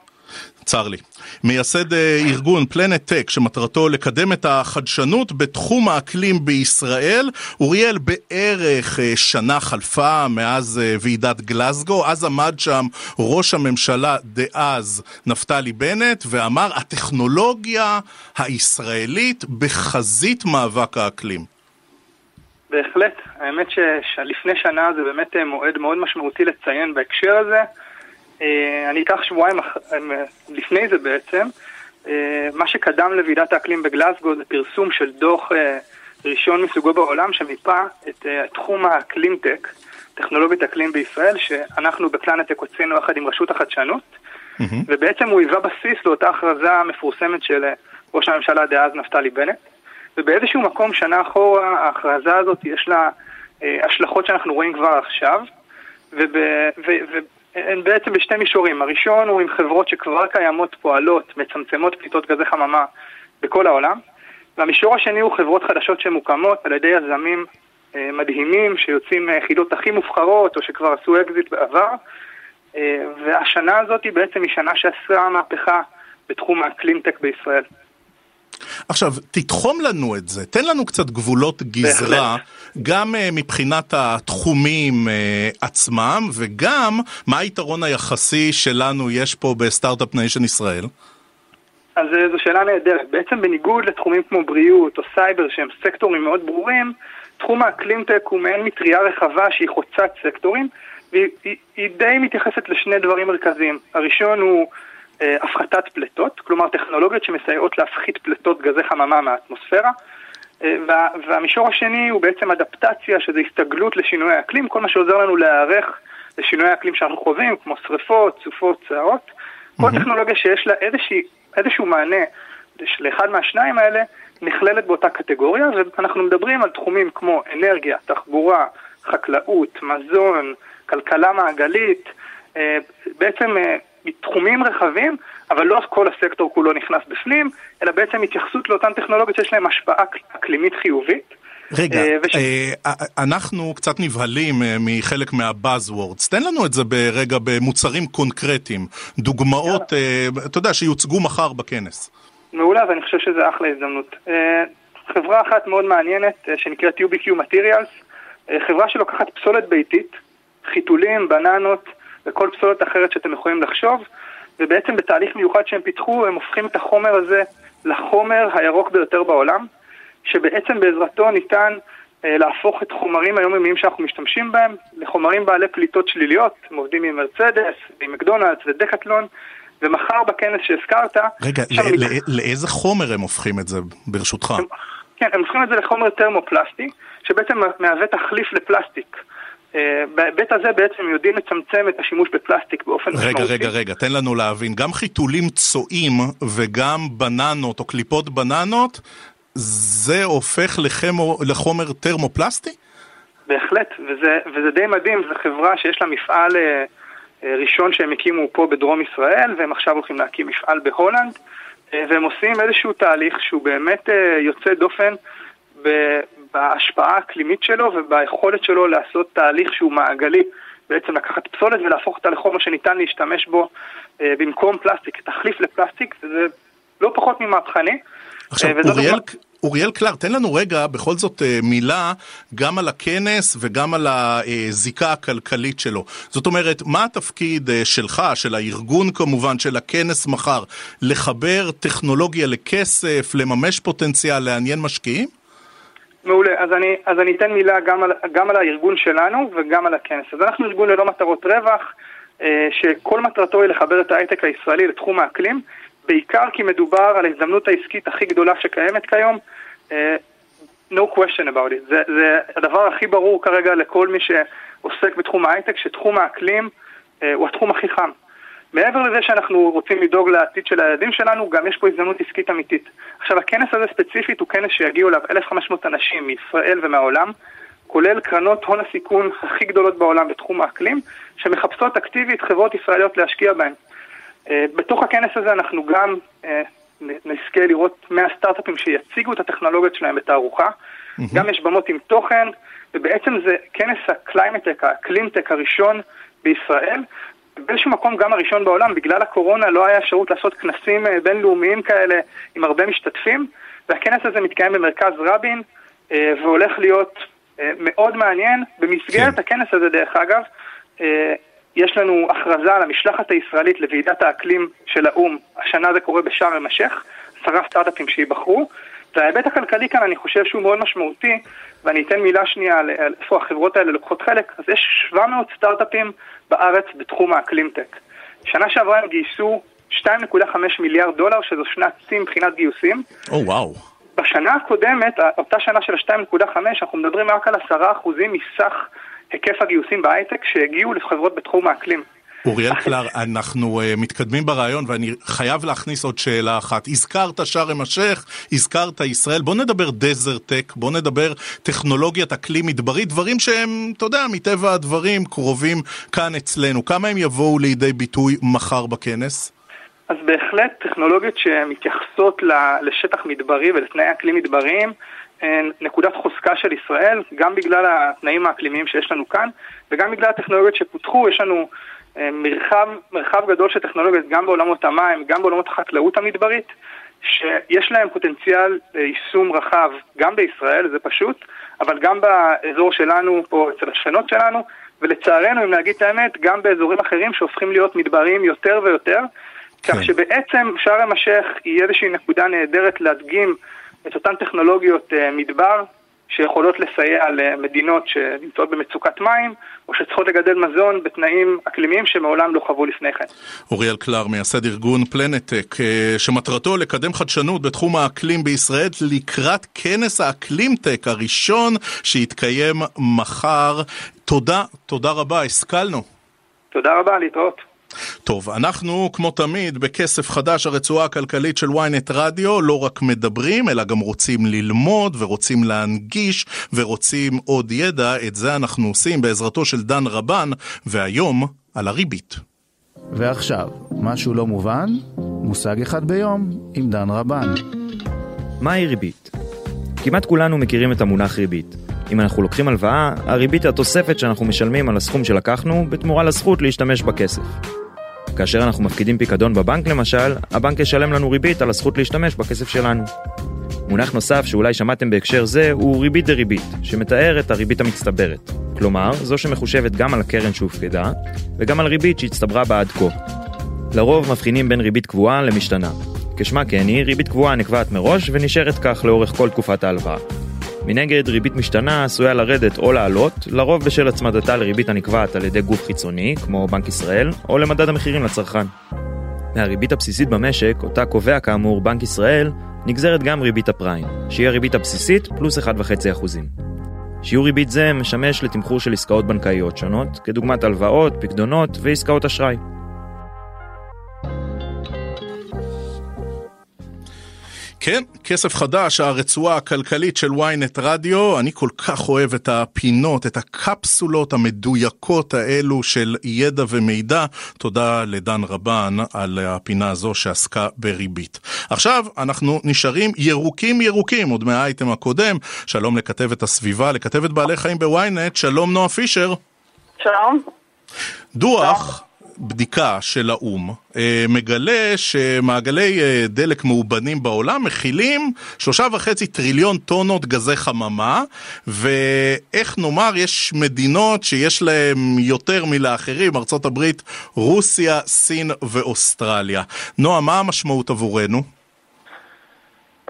צר לי. מייסד אה, ארגון פלנטק שמטרתו לקדם את החדשנות בתחום האקלים בישראל. אוריאל, בערך אה, שנה חלפה מאז אה, ועידת גלסגו, אז עמד שם ראש הממשלה דאז נפתלי בנט ואמר הטכנולוגיה הישראלית בחזית מאבק האקלים. בהחלט, האמת שלפני שנה זה באמת מועד מאוד משמעותי לציין בהקשר הזה. אה, אני אקח שבועיים אה, לפני זה בעצם. אה, מה שקדם לוועידת האקלים בגלסגו זה פרסום של דוח ראשון מסוגו בעולם שמיפה את תחום האקלים tech, טכנולוגיית אקלים בישראל, שאנחנו בפלנטק הוצאנו יחד עם רשות החדשנות, mm-hmm. ובעצם הוא היווה בסיס לאותה הכרזה המפורסמת של ראש הממשלה דאז נפתלי בנט. ובאיזשהו מקום, שנה אחורה, ההכרזה הזאת יש לה השלכות שאנחנו רואים כבר עכשיו, וב, ו, ו, הן בעצם בשתי מישורים. הראשון הוא עם חברות שכבר קיימות, פועלות, מצמצמות פליטות גזי חממה בכל העולם. והמישור השני הוא חברות חדשות שמוקמות על ידי יזמים אה, מדהימים שיוצאים מיחידות הכי מובחרות או שכבר עשו אקזיט בעבר. אה, והשנה הזאת היא בעצם היא שנה שעשה מהפכה בתחום הקלינטק בישראל. עכשיו, תתחום לנו את זה, תן לנו קצת גבולות גזרה, גם אה, מבחינת התחומים אה, עצמם, וגם מה היתרון היחסי שלנו יש פה ב start-up nation ישראל. אז אה, זו שאלה נהדרת. בעצם בניגוד לתחומים כמו בריאות או סייבר, שהם סקטורים מאוד ברורים, תחום האקלימטק הוא מעין מטריה רחבה שהיא חוצת סקטורים, והיא די מתייחסת לשני דברים מרכזיים. הראשון הוא... אה, הפחתת פליטות, כלומר טכנולוגיות שמסייעות להפחית פליטות גזי חממה מהאטמוספירה. אה, והמישור השני הוא בעצם אדפטציה, שזה הסתגלות לשינוי האקלים, כל מה שעוזר לנו להיערך לשינוי האקלים שאנחנו חווים, כמו שריפות, סופות, צערות. Mm-hmm. כל טכנולוגיה שיש לה איזושהי, איזשהו מענה לאחד מהשניים האלה, נכללת באותה קטגוריה, ואנחנו מדברים על תחומים כמו אנרגיה, תחבורה, חקלאות, מזון, כלכלה מעגלית, אה, בעצם מתחומים רחבים, אבל לא כל הסקטור כולו נכנס בפנים, אלא בעצם התייחסות לאותן טכנולוגיות שיש להן השפעה אקלימית חיובית. רגע, אה, וש... אה, אנחנו קצת נבהלים אה, מחלק מהבאזוורדס, תן לנו את זה ברגע במוצרים קונקרטיים, דוגמאות, אתה יודע, שיוצגו מחר בכנס. מעולה, ואני חושב שזה אחלה הזדמנות. חברה אחת מאוד מעניינת שנקראת UBQ Materials, חברה שלוקחת פסולת ביתית, חיתולים, בננות, וכל פסולת אחרת שאתם יכולים לחשוב, ובעצם בתהליך מיוחד שהם פיתחו, הם הופכים את החומר הזה לחומר הירוק ביותר בעולם, שבעצם בעזרתו ניתן אה, להפוך את חומרים היומיומיים שאנחנו משתמשים בהם לחומרים בעלי פליטות שליליות. הם עובדים עם מרצדס, עם מקדונלדס ודקטלון, ומחר בכנס שהזכרת... רגע, ל- ל- לאיזה חומר הם הופכים את זה, ברשותך? הם, כן, הם הופכים את זה לחומר טרמופלסטי, שבעצם מהווה תחליף לפלסטיק. אה, בהיבט הזה בעצם יודעים לצמצם את השימוש בפלסטיק באופן משמעותי. רגע, רגע, רגע, תן לנו להבין. גם חיתולים צועים וגם בננות או קליפות בננות, זה הופך לחמו, לחומר טרמופלסטי? בהחלט, וזה, וזה די מדהים, זו חברה שיש לה מפעל אה, אה, ראשון שהם הקימו פה בדרום ישראל, והם עכשיו הולכים להקים מפעל בהולנד, והם עושים איזשהו תהליך שהוא באמת יוצא דופן בהשפעה האקלימית שלו וביכולת שלו לעשות תהליך שהוא מעגלי. בעצם לקחת פסולת ולהפוך אותה לחומר שניתן להשתמש בו אה, במקום פלסטיק, תחליף לפלסטיק, זה לא פחות ממהפכני. עכשיו, אה, אוריאל, דוגמה... אוריאל קלר, תן לנו רגע בכל זאת אה, מילה גם על הכנס וגם על הזיקה הכלכלית שלו. זאת אומרת, מה התפקיד אה, שלך, של הארגון כמובן, של הכנס מחר, לחבר טכנולוגיה לכסף, לממש פוטנציאל, לעניין משקיעים? מעולה, אז אני, אז אני אתן מילה גם על, גם על הארגון שלנו וגם על הכנס. אז אנחנו ארגון ללא מטרות רווח, אה, שכל מטרתו היא לחבר את ההייטק הישראלי לתחום האקלים, בעיקר כי מדובר על ההזדמנות העסקית הכי גדולה שקיימת כיום. אה, no question about it. זה, זה הדבר הכי ברור כרגע לכל מי שעוסק בתחום ההייטק, שתחום האקלים אה, הוא התחום הכי חם. מעבר לזה שאנחנו רוצים לדאוג לעתיד של הילדים שלנו, גם יש פה הזדמנות עסקית אמיתית. עכשיו, הכנס הזה ספציפית הוא כנס שיגיעו אליו 1,500 אנשים מישראל ומהעולם, כולל קרנות הון הסיכון הכי גדולות בעולם בתחום האקלים, שמחפשות אקטיבית חברות ישראליות להשקיע בהן. אה, בתוך הכנס הזה אנחנו גם אה, נזכה לראות 100 סטארט-אפים שיציגו את הטכנולוגיות שלהם בתערוכה. Mm-hmm. גם יש במות עם תוכן, ובעצם זה כנס ה climate tech, האקלימטק הראשון בישראל, באיזשהו מקום גם הראשון בעולם, בגלל הקורונה לא היה אפשרות לעשות כנסים אה, בינלאומיים כאלה עם הרבה משתתפים, והכנס הזה מתקיים במרכז רבין, אה, והולך להיות אה, מאוד מעניין. במסגרת כן. הכנס הזה, דרך אגב, יש לנו הכרזה על המשלחת הישראלית לוועידת האקלים של האו"ם, השנה זה קורה בשארם א-שייח, עשרה סטארט-אפים שייבחרו, וההיבט הכלכלי כאן אני חושב שהוא מאוד משמעותי, ואני אתן מילה שנייה על איפה החברות האלה לוקחות חלק, אז יש 700 סטארט-אפים בארץ בתחום האקלימטק. שנה שעברה הם גייסו 2.5 מיליארד דולר, שזו שנת שיא מבחינת גיוסים. או, וואו. וואו. בשנה הקודמת, אותה שנה של ה-2.5, אנחנו מדברים רק על 10% מסך היקף הגיוסים בהייטק שהגיעו לחברות בתחום האקלים. אוריאל קלר, אנחנו אה, מתקדמים ברעיון ואני חייב להכניס עוד שאלה אחת. הזכרת שארם א-שייח, הזכרת ישראל, בוא נדבר desert tech, בוא נדבר טכנולוגיית אקלים מדברי, דברים שהם, אתה יודע, מטבע הדברים קרובים כאן אצלנו. כמה הם יבואו לידי ביטוי מחר בכנס? אז בהחלט טכנולוגיות שמתייחסות לשטח מדברי ולתנאי אקלים מדבריים נקודת חוזקה של ישראל, גם בגלל התנאים האקלימיים שיש לנו כאן וגם בגלל הטכנולוגיות שפותחו, יש לנו מרחב, מרחב גדול של טכנולוגיות גם בעולמות המים, גם בעולמות החקלאות המדברית, שיש להם פוטנציאל ליישום רחב גם בישראל, זה פשוט, אבל גם באזור שלנו, פה אצל השכנות שלנו, ולצערנו, אם להגיד את האמת, גם באזורים אחרים שהופכים להיות מדבריים יותר ויותר, כן. כך שבעצם שארם א-שייח היא איזושהי נקודה נהדרת להדגים את אותן טכנולוגיות אה, מדבר, שיכולות לסייע למדינות שנמצאות במצוקת מים, או שצריכות לגדל מזון בתנאים אקלימיים שמעולם לא חוו לפני כן. אוריאל קלר, מייסד ארגון פלנטק, אה, שמטרתו לקדם חדשנות בתחום האקלים בישראל לקראת כנס האקלימטק הראשון שיתקיים מחר. תודה, תודה רבה, השכלנו. תודה רבה, להתראות. טוב, אנחנו כמו תמיד בכסף חדש הרצועה הכלכלית של ynet רדיו לא רק מדברים אלא גם רוצים ללמוד ורוצים להנגיש ורוצים עוד ידע, את זה אנחנו עושים בעזרתו של דן רבן והיום על הריבית. ועכשיו, משהו לא מובן? מושג אחד ביום עם דן רבן. מהי ריבית? כמעט כולנו מכירים את המונח ריבית. אם אנחנו לוקחים הלוואה, הריבית התוספת שאנחנו משלמים על הסכום שלקחנו בתמורה לזכות להשתמש בכסף. כאשר אנחנו מפקידים פיקדון בבנק למשל, הבנק ישלם לנו ריבית על הזכות להשתמש בכסף שלנו. מונח נוסף שאולי שמעתם בהקשר זה הוא ריבית דריבית, שמתאר את הריבית המצטברת. כלומר, זו שמחושבת גם על הקרן שהופקדה, וגם על ריבית שהצטברה בה עד כה. לרוב מבחינים בין ריבית קבועה למשתנה. כשמה כן היא, ריבית קבועה נקבעת מראש ונשארת כך לאורך כל תקופת ההלוואה. מנגד, ריבית משתנה עשויה לרדת או לעלות, לרוב בשל הצמדתה לריבית הנקבעת על ידי גוף חיצוני, כמו בנק ישראל, או למדד המחירים לצרכן. מהריבית הבסיסית במשק, אותה קובע כאמור בנק ישראל, נגזרת גם ריבית הפריים, שהיא הריבית הבסיסית פלוס 1.5%. שיעור ריבית זה משמש לתמחור של עסקאות בנקאיות שונות, כדוגמת הלוואות, פקדונות ועסקאות אשראי. כן, כסף חדש, הרצועה הכלכלית של ynet רדיו. אני כל כך אוהב את הפינות, את הקפסולות המדויקות האלו של ידע ומידע. תודה לדן רבן על הפינה הזו שעסקה בריבית. עכשיו אנחנו נשארים ירוקים ירוקים, עוד מהאייטם הקודם. שלום לכתבת הסביבה, לכתבת בעלי חיים בוויינט, שלום נועה פישר. שלום. דוח בדיקה של האו"ם אה, מגלה שמעגלי אה, דלק מאובנים בעולם מכילים שלושה וחצי טריליון טונות גזי חממה ואיך נאמר יש מדינות שיש להם יותר מלאחרים, הברית, רוסיה, סין ואוסטרליה. נועה, מה המשמעות עבורנו?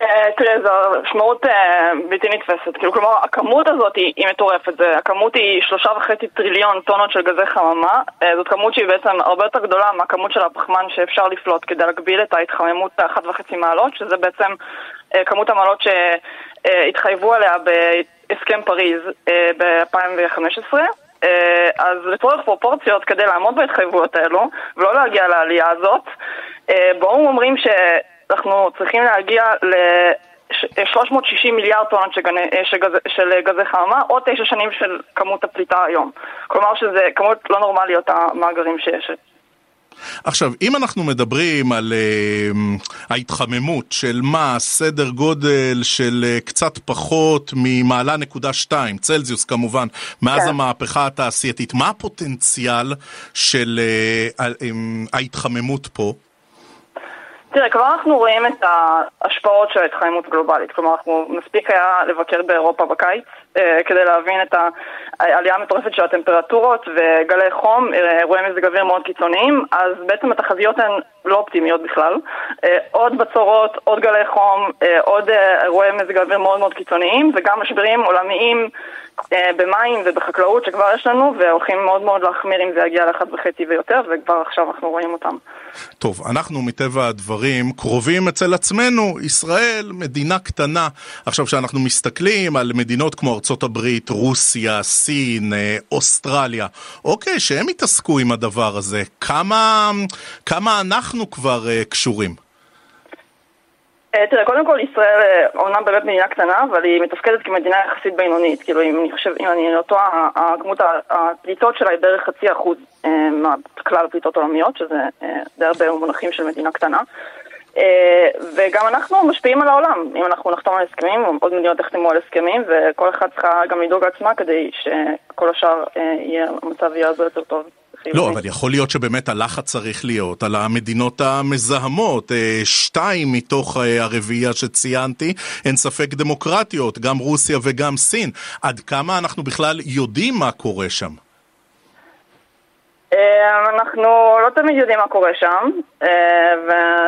אה, תראה, זו משמעות אה, בלתי נתפסת. כאילו, כלומר, הכמות הזאת היא, מטורפת. הכמות היא שלושה וחצי טריליון טונות של גזי חממה. אה, זאת כמות שהיא בעצם הרבה יותר גדולה מהכמות של הפחמן שאפשר לפלוט כדי להגביל את ההתחממות האחת וחצי מעלות, שזה בעצם כמות המעלות שהתחייבו עליה בהסכם פריז ב-2015. אה, אז לצורך פרופורציות, כדי לעמוד בהתחייבויות האלו, ולא להגיע לעלייה הזאת, באו"ם אומרים שאנחנו צריכים להגיע ל... 360 מיליארד טונות של, של, של גזי חממה, או תשע שנים של כמות הפליטה היום. כלומר שזה כמות לא נורמליות המאגרים שיש. עכשיו, אם אנחנו מדברים על uh, ההתחממות של מה, סדר גודל של uh, קצת פחות ממעלה נקודה שתיים, צלזיוס כמובן, מאז כן. המהפכה התעשייתית, מה הפוטנציאל של uh, ההתחממות פה? תראה, כבר אנחנו רואים את ההשפעות של ההתחממות הגלובלית. כלומר, אנחנו מספיק היה לבקר באירופה בקיץ אה, כדי להבין את העלייה המטורפת של הטמפרטורות וגלי חום, אה, אירועי מזג אוויר מאוד קיצוניים, אז בעצם התחזיות הן לא אופטימיות בכלל. אה, עוד בצורות, עוד גלי חום, אה, עוד אירועי מזג אוויר מאוד מאוד קיצוניים, וגם משברים עולמיים במים ובחקלאות שכבר יש לנו, והולכים מאוד מאוד להחמיר אם זה יגיע לאחד וחצי ויותר, וכבר עכשיו אנחנו רואים אותם. טוב, אנחנו מטבע הדברים קרובים אצל עצמנו, ישראל, מדינה קטנה. עכשיו, כשאנחנו מסתכלים על מדינות כמו ארצות הברית, רוסיה, סין, אה, אוסטרליה, אוקיי, שהם יתעסקו עם הדבר הזה, כמה, כמה אנחנו כבר uh, קשורים? אה, תראה, קודם כל ישראל אומנם באמת מדינה קטנה, אבל היא מתפקדת כמדינה יחסית בינונית. כאילו, אם אני חושב, אם אני לא טועה, כמות הפליטות שלה היא בערך חצי אחוז מכלל הפליטות העולמיות, שזה די הרבה מונחים של מדינה קטנה. וגם אנחנו משפיעים על העולם, אם אנחנו נחתום על הסכמים, עוד מדינות יחתמו על הסכמים, וכל אחד צריכה גם לדאוג לעצמה כדי שכל השאר יהיה, המצב יהיה הרבה יותר טוב. לא, אבל יכול להיות שבאמת הלחץ צריך להיות על המדינות המזהמות. אה, שתיים מתוך אה, הרביעייה שציינתי הן ספק דמוקרטיות, גם רוסיה וגם סין. עד כמה אנחנו בכלל יודעים מה קורה שם? אה, אנחנו לא תמיד יודעים מה קורה שם,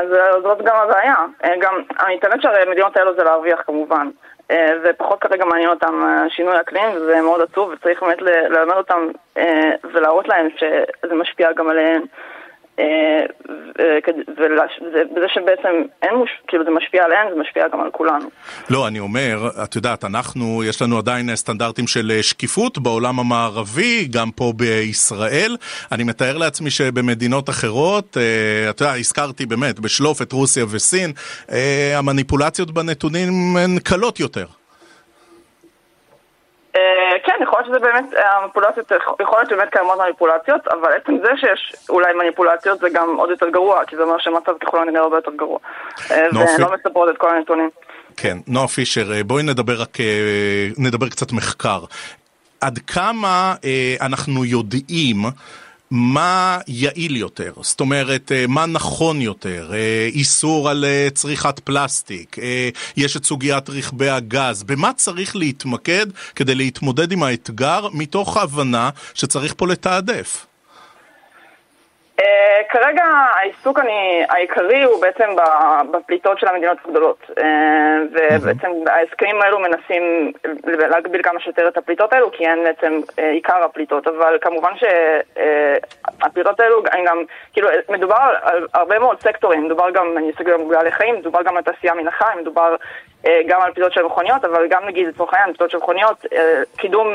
וזאת גם הבעיה. גם האינטרנט של המדינות האלו זה להרוויח כמובן. ופחות כרגע מעניין אותם שינוי אקלים, וזה מאוד עצוב, וצריך באמת ללמד אותם ולהראות להם שזה משפיע גם עליהם. ובזה שבעצם אין. כאילו זה משפיע עליהם, זה משפיע גם על כולנו. לא, אני אומר, את יודעת, אנחנו, יש לנו עדיין סטנדרטים של שקיפות בעולם המערבי, גם פה בישראל. אני מתאר לעצמי שבמדינות אחרות, אתה יודע, הזכרתי באמת, בשלוף את רוסיה וסין, המניפולציות בנתונים הן קלות יותר. כן, יכול להיות שזה באמת, המניפולציות, יכול להיות שבאמת קיימות מניפולציות, אבל עצם זה שיש אולי מניפולציות זה גם עוד יותר גרוע, כי זה אומר שהמצב ככל הנראה הרבה יותר גרוע. ולא מספרות את כל הנתונים. כן, נועה פישר, בואי נדבר רק, נדבר קצת מחקר. עד כמה אנחנו יודעים מה יעיל יותר, זאת אומרת, אה, מה נכון יותר, אה, איסור על אה, צריכת פלסטיק, יש את סוגיית רכבי הגז, במה צריך להתמקד כדי להתמודד עם האתגר מתוך ההבנה שצריך פה לתעדף? Uh, כרגע העיסוק אני, העיקרי הוא בעצם בפליטות של המדינות הגדולות. uh, ובעצם ההסכמים האלו מנסים להגביל כמה שיותר את הפליטות האלו כי הן בעצם uh, עיקר הפליטות. אבל כמובן שהפליטות האלו הם גם, כאילו מדובר על, הרבה מאוד סקטורים, מדובר גם, אני אסתכל גם בעלי חיים, מדובר גם על תעשייה מן החי, מדובר גם על פליטות של מכוניות אבל גם נגיד לצורך העניין פליטות של מכוניות, קידום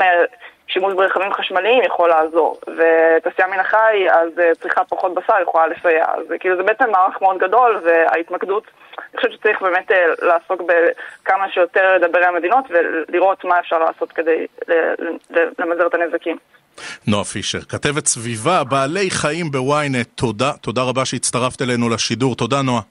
שימוש ברכבים חשמליים יכול לעזור, ותעשייה מן החי, אז אה, צריכה פחות בשר יכולה לסייע. אז כאילו זה בעצם מערך מאוד גדול, וההתמקדות, אני חושבת שצריך באמת אה, לעסוק בכמה שיותר לדבר עם המדינות ולראות מה אפשר לעשות כדי למזער את הנזקים. נועה פישר, כתבת סביבה, בעלי חיים בוויינט, תודה, תודה רבה שהצטרפת אלינו לשידור, תודה נועה.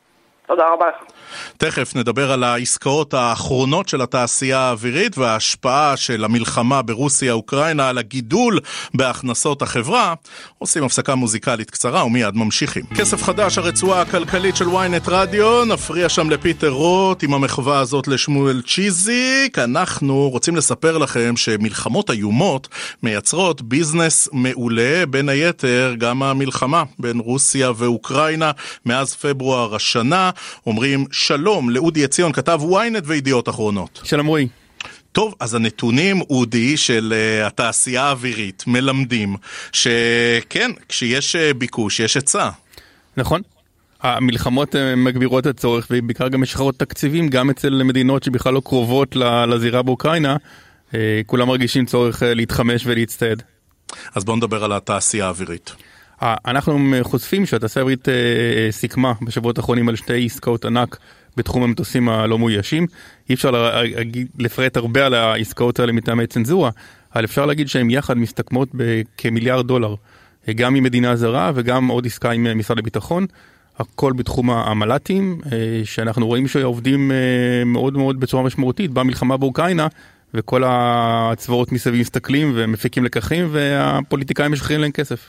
תודה רבה לך. תכף נדבר על העסקאות האחרונות של התעשייה האווירית וההשפעה של המלחמה ברוסיה-אוקראינה על הגידול בהכנסות החברה. עושים הפסקה מוזיקלית קצרה ומיד ממשיכים. כסף חדש, הרצועה הכלכלית של ynet רדיו, נפריע שם לפיטר רוט עם המחווה הזאת לשמואל צ'יזיק. אנחנו רוצים לספר לכם שמלחמות איומות מייצרות ביזנס מעולה, בין היתר גם המלחמה בין רוסיה ואוקראינה מאז פברואר השנה. אומרים שלום לאודי עציון, כתב ynet וידיעות אחרונות. שלום רועי. טוב, אז הנתונים, אודי, של uh, התעשייה האווירית מלמדים שכן, כשיש uh, ביקוש, יש היצע. נכון. המלחמות uh, מגבירות את הצורך ובעיקר גם משחררות תקציבים גם אצל מדינות שבכלל לא קרובות לזירה באוקראינה. Uh, כולם מרגישים צורך uh, להתחמש ולהצטייד. אז בואו נדבר על התעשייה האווירית. אנחנו חושפים שהתעשייה האווירית סיכמה בשבועות האחרונים על שתי עסקאות ענק בתחום המטוסים הלא מאוישים. אי אפשר לפרט הרבה על העסקאות האלה מטעמי צנזורה, אבל אפשר להגיד שהן יחד מסתכמות בכמיליארד דולר, גם עם מדינה זרה וגם עוד עסקה עם משרד הביטחון. הכל בתחום המל"טים, שאנחנו רואים שעובדים מאוד מאוד בצורה משמעותית במלחמה באוקראינה, וכל הצבאות מסביב מסתכלים ומפיקים לקחים, והפוליטיקאים משחררים להם כסף.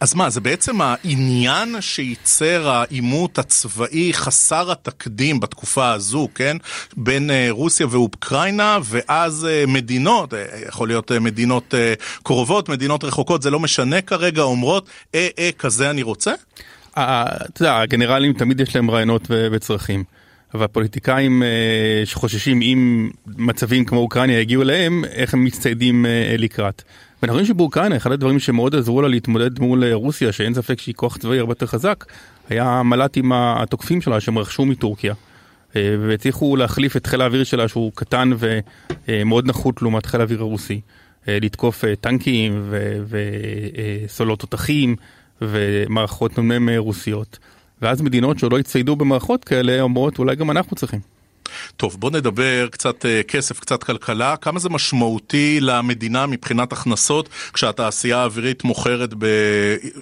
אז מה, זה בעצם העניין שייצר העימות הצבאי חסר התקדים בתקופה הזו, כן? בין רוסיה ואוקראינה, ואז מדינות, יכול להיות מדינות קרובות, מדינות רחוקות, זה לא משנה כרגע, אומרות, אה, אה, כזה אני רוצה? אתה יודע, הגנרלים תמיד יש להם רעיונות וצרכים. והפוליטיקאים שחוששים אם מצבים כמו אוקראינה יגיעו אליהם, איך הם מצטיידים לקראת. ואנחנו רואים שבאוקראינה אחד הדברים שמאוד עזרו לה להתמודד מול רוסיה, שאין ספק שהיא כוח צבאי הרבה יותר חזק, היה המל"טים התוקפים שלה שהם רכשו מטורקיה. והצליחו להחליף את חיל האוויר שלה שהוא קטן ומאוד נחות לעומת חיל האוויר הרוסי. לתקוף טנקים וסולות תותחים ומערכות נ"מ רוסיות. ואז מדינות שעוד לא הצטיידו במערכות כאלה אומרות אולי גם אנחנו צריכים. טוב, בוא נדבר קצת כסף, קצת כלכלה. כמה זה משמעותי למדינה מבחינת הכנסות כשהתעשייה האווירית מוכרת ב...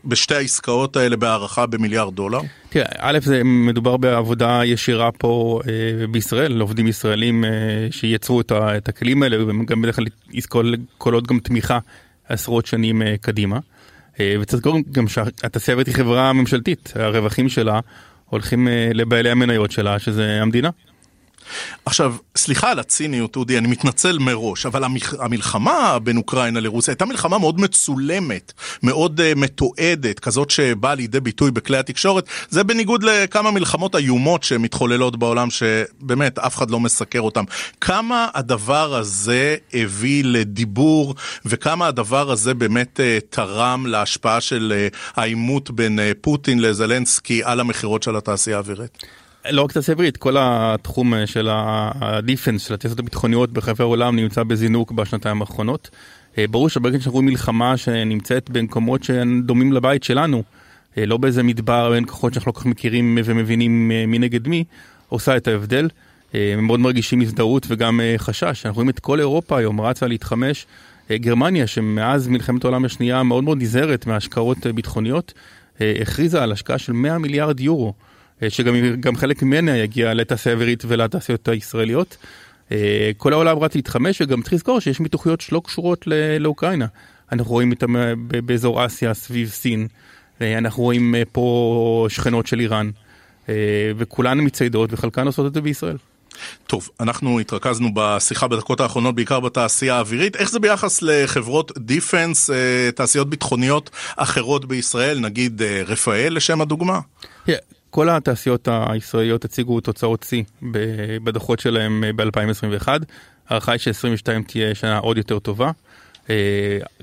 בשתי העסקאות האלה בהערכה במיליארד דולר? תראה, א', זה מדובר בעבודה ישירה פה אה, בישראל, עובדים ישראלים אה, שייצרו את, ה... את הכלים האלה, וגם בדרך כלל כוללות גם תמיכה עשרות שנים אה, קדימה. וצריך לזכור גם שהתעשייה האווירית היא חברה ממשלתית, הרווחים שלה הולכים לבעלי המניות שלה, שזה המדינה. עכשיו, סליחה על הציניות, אודי, אני מתנצל מראש, אבל המלחמה בין אוקראינה לרוסיה הייתה מלחמה מאוד מצולמת, מאוד uh, מתועדת, כזאת שבאה לידי ביטוי בכלי התקשורת. זה בניגוד לכמה מלחמות איומות שמתחוללות בעולם, שבאמת אף אחד לא מסקר אותן. כמה הדבר הזה הביא לדיבור, וכמה הדבר הזה באמת uh, תרם להשפעה של uh, העימות בין uh, פוטין לזלנסקי על המכירות של התעשייה האווירית? לא רק תעשייה אווירית, כל התחום של הדיפנס, של התעשיות הביטחוניות ברחבי העולם נמצא בזינוק בשנתיים האחרונות. ברור שברגע שאנחנו רואים מלחמה שנמצאת במקומות שדומים לבית שלנו, לא באיזה מדבר בין כוחות שאנחנו לא כל כך מכירים ומבינים מי נגד מי, עושה את ההבדל. הם מאוד מרגישים הזדהות וגם חשש. אנחנו רואים את כל אירופה היום רצה להתחמש. גרמניה, שמאז מלחמת העולם השנייה מאוד מאוד נזהרת מהשקעות ביטחוניות, הכריזה על השקעה של 100 מיליארד יורו. שגם חלק ממנה יגיע לתעשייה האווירית ולתעשיות הישראליות. כל העולם רץ להתחמש וגם צריך לזכור שיש מתוחיות שלא קשורות לאוקראינה. אנחנו רואים אותם באזור אסיה סביב סין, אנחנו רואים פה שכנות של איראן, וכולן מציידות וחלקן עושות את זה בישראל. טוב, אנחנו התרכזנו בשיחה בדקות האחרונות בעיקר בתעשייה האווירית. איך זה ביחס לחברות דיפנס, תעשיות ביטחוניות אחרות בישראל, נגיד רפאל לשם הדוגמה? Yeah. כל התעשיות הישראליות הציגו תוצאות שיא בדוחות שלהם ב-2021. ההערכה היא ש-22 תהיה שנה עוד יותר טובה.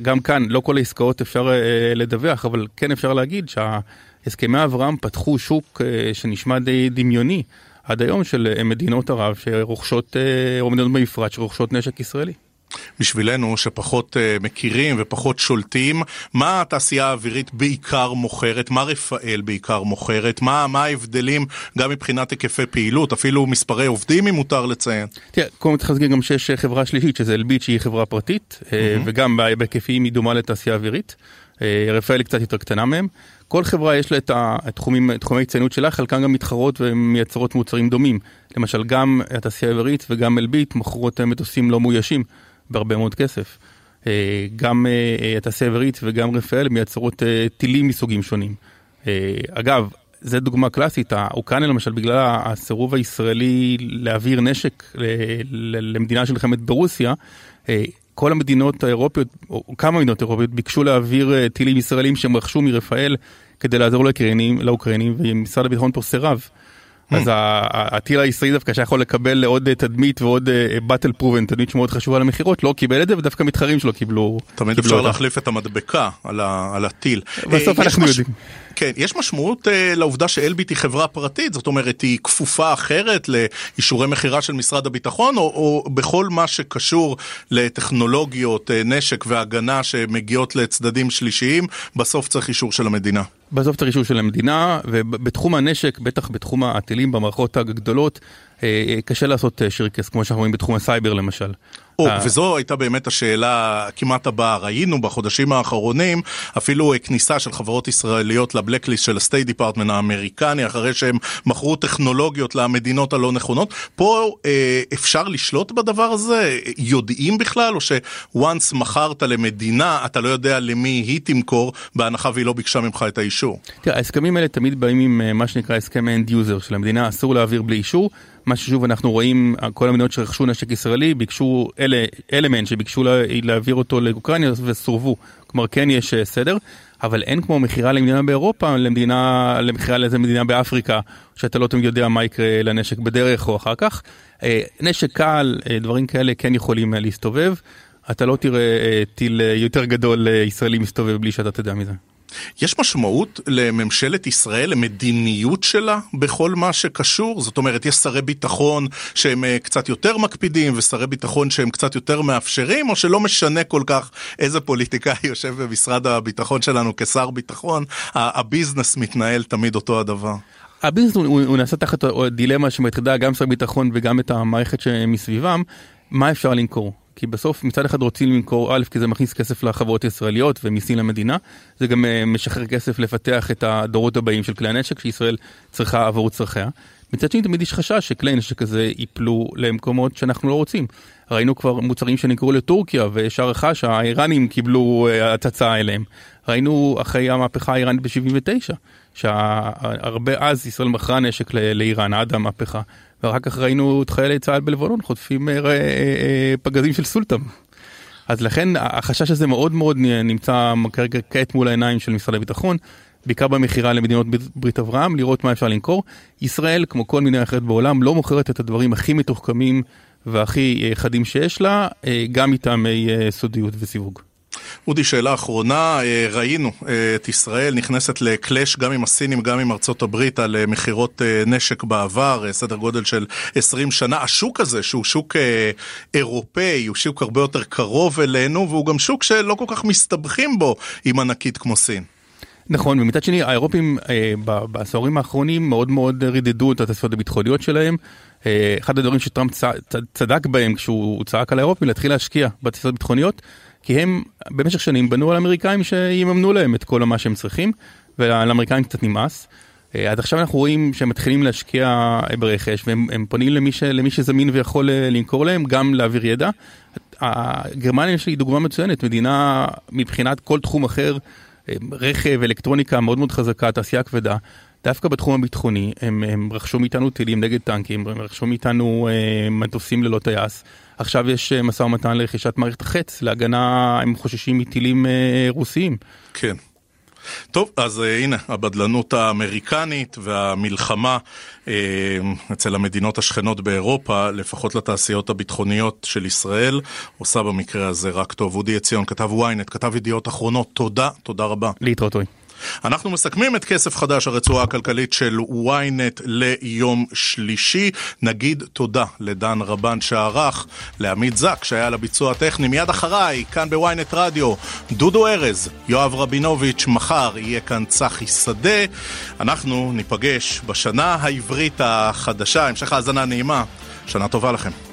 גם כאן, לא כל העסקאות אפשר לדווח, אבל כן אפשר להגיד שהסכמי אברהם פתחו שוק שנשמע די דמיוני עד היום של מדינות ערב שרוכשות, או מדינות במפרט שרוכשות נשק ישראלי. בשבילנו שפחות uh, מכירים ופחות שולטים, מה התעשייה האווירית בעיקר מוכרת, מה רפאל בעיקר מוכרת, מה, מה ההבדלים גם מבחינת היקפי פעילות, אפילו מספרי עובדים אם מותר לציין. תראה, קודם כל להגיד גם שיש חברה שלישית שזה אלביט שהיא חברה פרטית, mm-hmm. וגם בהיקפים היא דומה לתעשייה אווירית. רפאל היא קצת יותר קטנה מהם. כל חברה יש לה את התחומים, תחומי הציינות שלה, חלקן גם מתחרות ומייצרות מוצרים דומים. למשל גם התעשייה האווירית וגם אלביט מוכרות מטוסים לא מאוישים. בהרבה מאוד כסף. גם התעשייה האווירית וגם רפאל מייצרות טילים מסוגים שונים. אגב, זו דוגמה קלאסית, אוקראינה למשל, בגלל הסירוב הישראלי להעביר נשק למדינה שנלחמת ברוסיה, כל המדינות האירופיות, או כמה מדינות אירופיות, ביקשו להעביר טילים ישראלים שהם רכשו מרפאל כדי לעזור לאוקראינים, ומשרד הביטחון פה סירב. אז הטיל הישראלי דווקא שיכול לקבל עוד תדמית ועוד באטל פרובן, תדמית שמאוד חשובה למכירות, לא קיבל את זה ודווקא מתחרים שלו קיבלו. תמיד אפשר להחליף את המדבקה על הטיל. בסוף אנחנו יודעים. כן, יש משמעות uh, לעובדה שאלביט היא חברה פרטית, זאת אומרת, היא כפופה אחרת לאישורי מכירה של משרד הביטחון, או, או בכל מה שקשור לטכנולוגיות, uh, נשק והגנה שמגיעות לצדדים שלישיים, בסוף צריך אישור של המדינה. בסוף צריך אישור של המדינה, ובתחום הנשק, בטח בתחום הטילים במערכות הגדולות, אה, קשה לעשות שירקס, כמו שאנחנו רואים בתחום הסייבר למשל. או, אה. וזו הייתה באמת השאלה כמעט הבאה. ראינו בחודשים האחרונים אפילו כניסה של חברות ישראליות ל blacklist של ה State Department האמריקני, אחרי שהם מכרו טכנולוגיות למדינות הלא נכונות. פה אה, אפשר לשלוט בדבר הזה? יודעים בכלל? או ש once מכרת למדינה, אתה לא יודע למי היא תמכור, בהנחה והיא לא ביקשה ממך את האישור? תראה, ההסכמים האלה תמיד באים עם אה, מה שנקרא הסכם end user של המדינה, אסור להעביר בלי אישור. מה ששוב אנחנו רואים, כל המדינות שרכשו נשק ישראלי ביקשו, אלה, אלה מהן שביקשו לה, להעביר אותו לאוקראינה וסורבו. כלומר כן יש אה, סדר, אבל אין כמו מכירה למדינה באירופה, למדינה, למכירה לאיזה מדינה באפריקה, שאתה לא תמיד יודע מה יקרה לנשק בדרך או אחר כך. אה, נשק קל, אה, דברים כאלה כן יכולים להסתובב. אתה לא תראה טיל יותר גדול ישראלי מסתובב בלי שאתה תדע מזה. יש משמעות לממשלת ישראל, למדיניות שלה, בכל מה שקשור? זאת אומרת, יש שרי ביטחון שהם אה, קצת יותר מקפידים, ושרי ביטחון שהם קצת יותר מאפשרים, או שלא משנה כל כך איזה פוליטיקאי יושב במשרד הביטחון שלנו כשר ביטחון, הביזנס מתנהל תמיד אותו הדבר. הביזנס הוא, הוא נעשה תחת דילמה שמטרידה גם שר ביטחון וגם את המערכת שמסביבם, מה אפשר למכור. כי בסוף מצד אחד רוצים למכור א' כי זה מכניס כסף לחברות ישראליות ומיסים למדינה, זה גם uh, משחרר כסף לפתח את הדורות הבאים של כלי הנשק שישראל צריכה עבור צרכיה. מצד שני תמיד יש חשש שכלי נשק כזה ייפלו למקומות שאנחנו לא רוצים. ראינו כבר מוצרים שנקראו לטורקיה ויש הערכה שהאיראנים קיבלו uh, הצצה אליהם. ראינו אחרי המהפכה האיראנית ב-79, שהרבה אז ישראל מכרה נשק לאיראן עד המהפכה. ואחר כך ראינו את חיילי צה"ל בלבנון חוטפים אה, אה, אה, פגזים של סולטם. אז לכן החשש הזה מאוד מאוד נמצא כרגע כעת מול העיניים של משרד הביטחון, בעיקר במכירה למדינות ברית אברהם, לראות מה אפשר למכור. ישראל, כמו כל מדינה אחרת בעולם, לא מוכרת את הדברים הכי מתוחכמים והכי חדים שיש לה, גם מטעמי סודיות וסיווג. אודי, שאלה אחרונה, אה, ראינו אה, את ישראל נכנסת לקלאש גם עם הסינים, גם עם ארצות הברית על אה, מכירות נשק בעבר, סדר גודל של 20 שנה. השוק הזה, שהוא שוק אירופאי, הוא שוק הרבה יותר קרוב אלינו, והוא גם שוק שלא כל כך מסתבכים בו עם ענקית כמו סין. נכון, ומצד שני האירופים אה, בעשורים האחרונים מאוד מאוד רידדו את התעשיות הביטחוניות שלהם. אה, אחד הדברים שטראמפ צדק בהם כשהוא צעק על האירופים להתחיל להשקיע בתעשיות ביטחוניות. כי הם במשך שנים בנו על אמריקאים שיממנו להם את כל מה שהם צריכים, ולאמריקאים קצת נמאס. אה, אז עכשיו אנחנו רואים שהם מתחילים להשקיע ברכש, והם פונים למי, ש, למי שזמין ויכול אה, למכור להם, גם להעביר ידע. גרמניה היא דוגמה מצוינת, מדינה מבחינת כל תחום אחר, אה, רכב, אלקטרוניקה מאוד מאוד חזקה, תעשייה כבדה. דווקא בתחום הביטחוני, הם, הם רכשו מאיתנו טילים נגד טנקים, הם רכשו מאיתנו מטוסים ללא טייס. עכשיו יש אה, משא ומתן לרכישת מערכת החץ, להגנה, הם חוששים מטילים אה, רוסיים. כן. טוב, אז uh, הנה, הבדלנות האמריקנית והמלחמה uh, אצל המדינות השכנות באירופה, לפחות לתעשיות הביטחוניות של ישראל, עושה במקרה הזה רק טוב. אודי עציון, כתב ynet, כתב ידיעות אחרונות, תודה, תודה רבה. להתראות. אנחנו מסכמים את כסף חדש, הרצועה הכלכלית של ynet ליום שלישי. נגיד תודה לדן רבן שערך, לעמית זק שהיה על הביצוע הטכני. מיד אחריי, כאן בוויינט רדיו, דודו ארז, יואב רבינוביץ', מחר יהיה כאן צחי שדה. אנחנו ניפגש בשנה העברית החדשה. המשך האזנה נעימה. שנה טובה לכם.